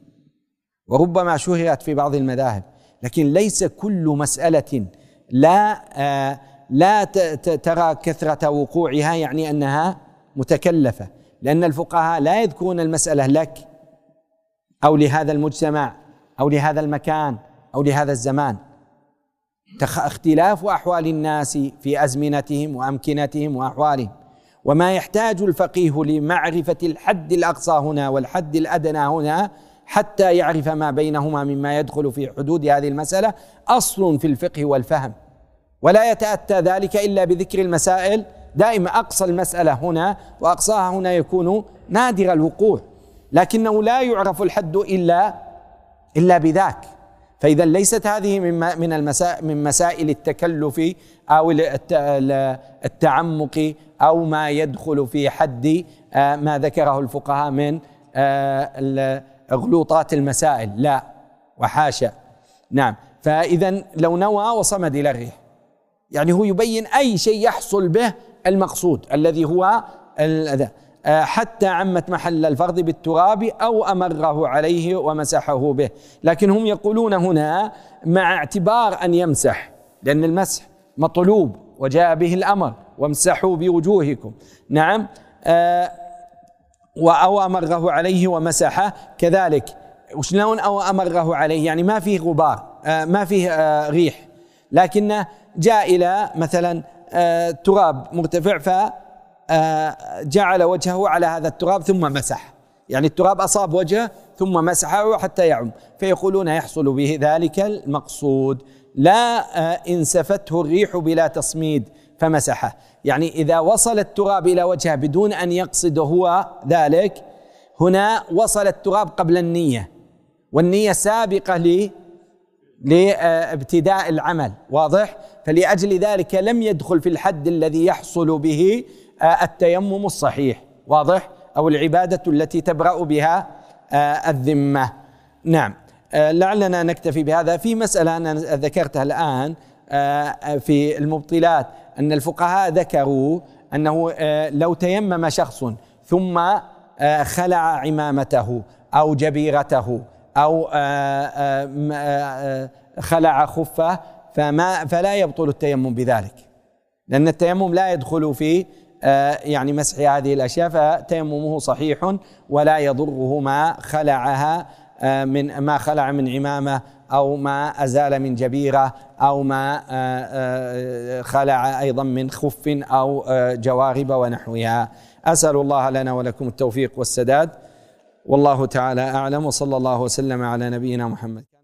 B: وربما شهرت في بعض المذاهب. لكن ليس كل مسألة لا آه لا ترى كثرة وقوعها يعني أنها متكلفة. لأن الفقهاء لا يذكرون المسألة لك أو لهذا المجتمع. أو لهذا المكان أو لهذا الزمان. اختلاف أحوال الناس في أزمنتهم وأمكنتهم وأحوالهم. وما يحتاج الفقيه لمعرفة الحد الأقصى هنا والحد الأدنى هنا حتى يعرف ما بينهما مما يدخل في حدود هذه المسألة أصل في الفقه والفهم. ولا يتأتى ذلك إلا بذكر المسائل. دائما أقصى المسألة هنا وأقصاها هنا يكون نادر الوقوع. لكنه لا يعرف الحد إلا إلا بذاك. فإذا ليست هذه من من المسائل من مسائل التكلف أو التعمق أو ما يدخل في حد آه، ما ذكره الفقهاء من آه، غلوطات المسائل. لا وحاشا. نعم. فإذا لو نوى وصمد إلى الريح. يعني هو يبين أي شيء يحصل به المقصود الذي هو آه، حتى عمت محل الفرض بالتراب أو أمره عليه ومسحه به. لكن هم يقولون هنا مع اعتبار أن يمسح لأن المسح مطلوب وجاء به الأمر وامسحوا بوجوهكم. نعم آه، أو أمره عليه ومسحه كذلك. وشلون أو أمره عليه؟ يعني ما فيه غبار آه، ما فيه ريح. لكنه جاء إلى مثلا تراب مرتفع ف جعل وجهه على هذا التراب ثم مسح. يعني التراب أصاب وجهه ثم مسحه حتى يعم. فيقولون يحصل به ذلك المقصود. لا انسفته الريح بلا تصميد فمسحه. يعني إذا وصل التراب إلى وجهه بدون أن يقصد هو ذلك هنا وصل التراب قبل النية. والنية سابقة لي لابتداء العمل. واضح؟ فلأجل ذلك لم يدخل في الحد الذي يحصل به آه، التيمم الصحيح واضح؟ أو العبادة التي تبرأ بها آه، الذمة. نعم. آه، لعلنا نكتفي بهذا. في مسألة أنا ذكرتها الآن في المبطلات أن الفقهاء ذكروا أنه لو تيمم شخص ثم خلع عمامته أو جبيرته أو خلع خفة فما فلا يبطل التيمم بذلك. لأن التيمم لا يدخل في آه، يعني مسح هذه الأشياء فتيممه صحيح ولا يضره ما خلعها آه، من ما خلع من عمامة أو ما أزال من جبيرة أو ما آه، خلع أيضا من خف أو جوارب ونحوها. أسأل الله لنا ولكم التوفيق والسداد. والله تعالى أعلم وصلى الله وسلم على نبينا محمد.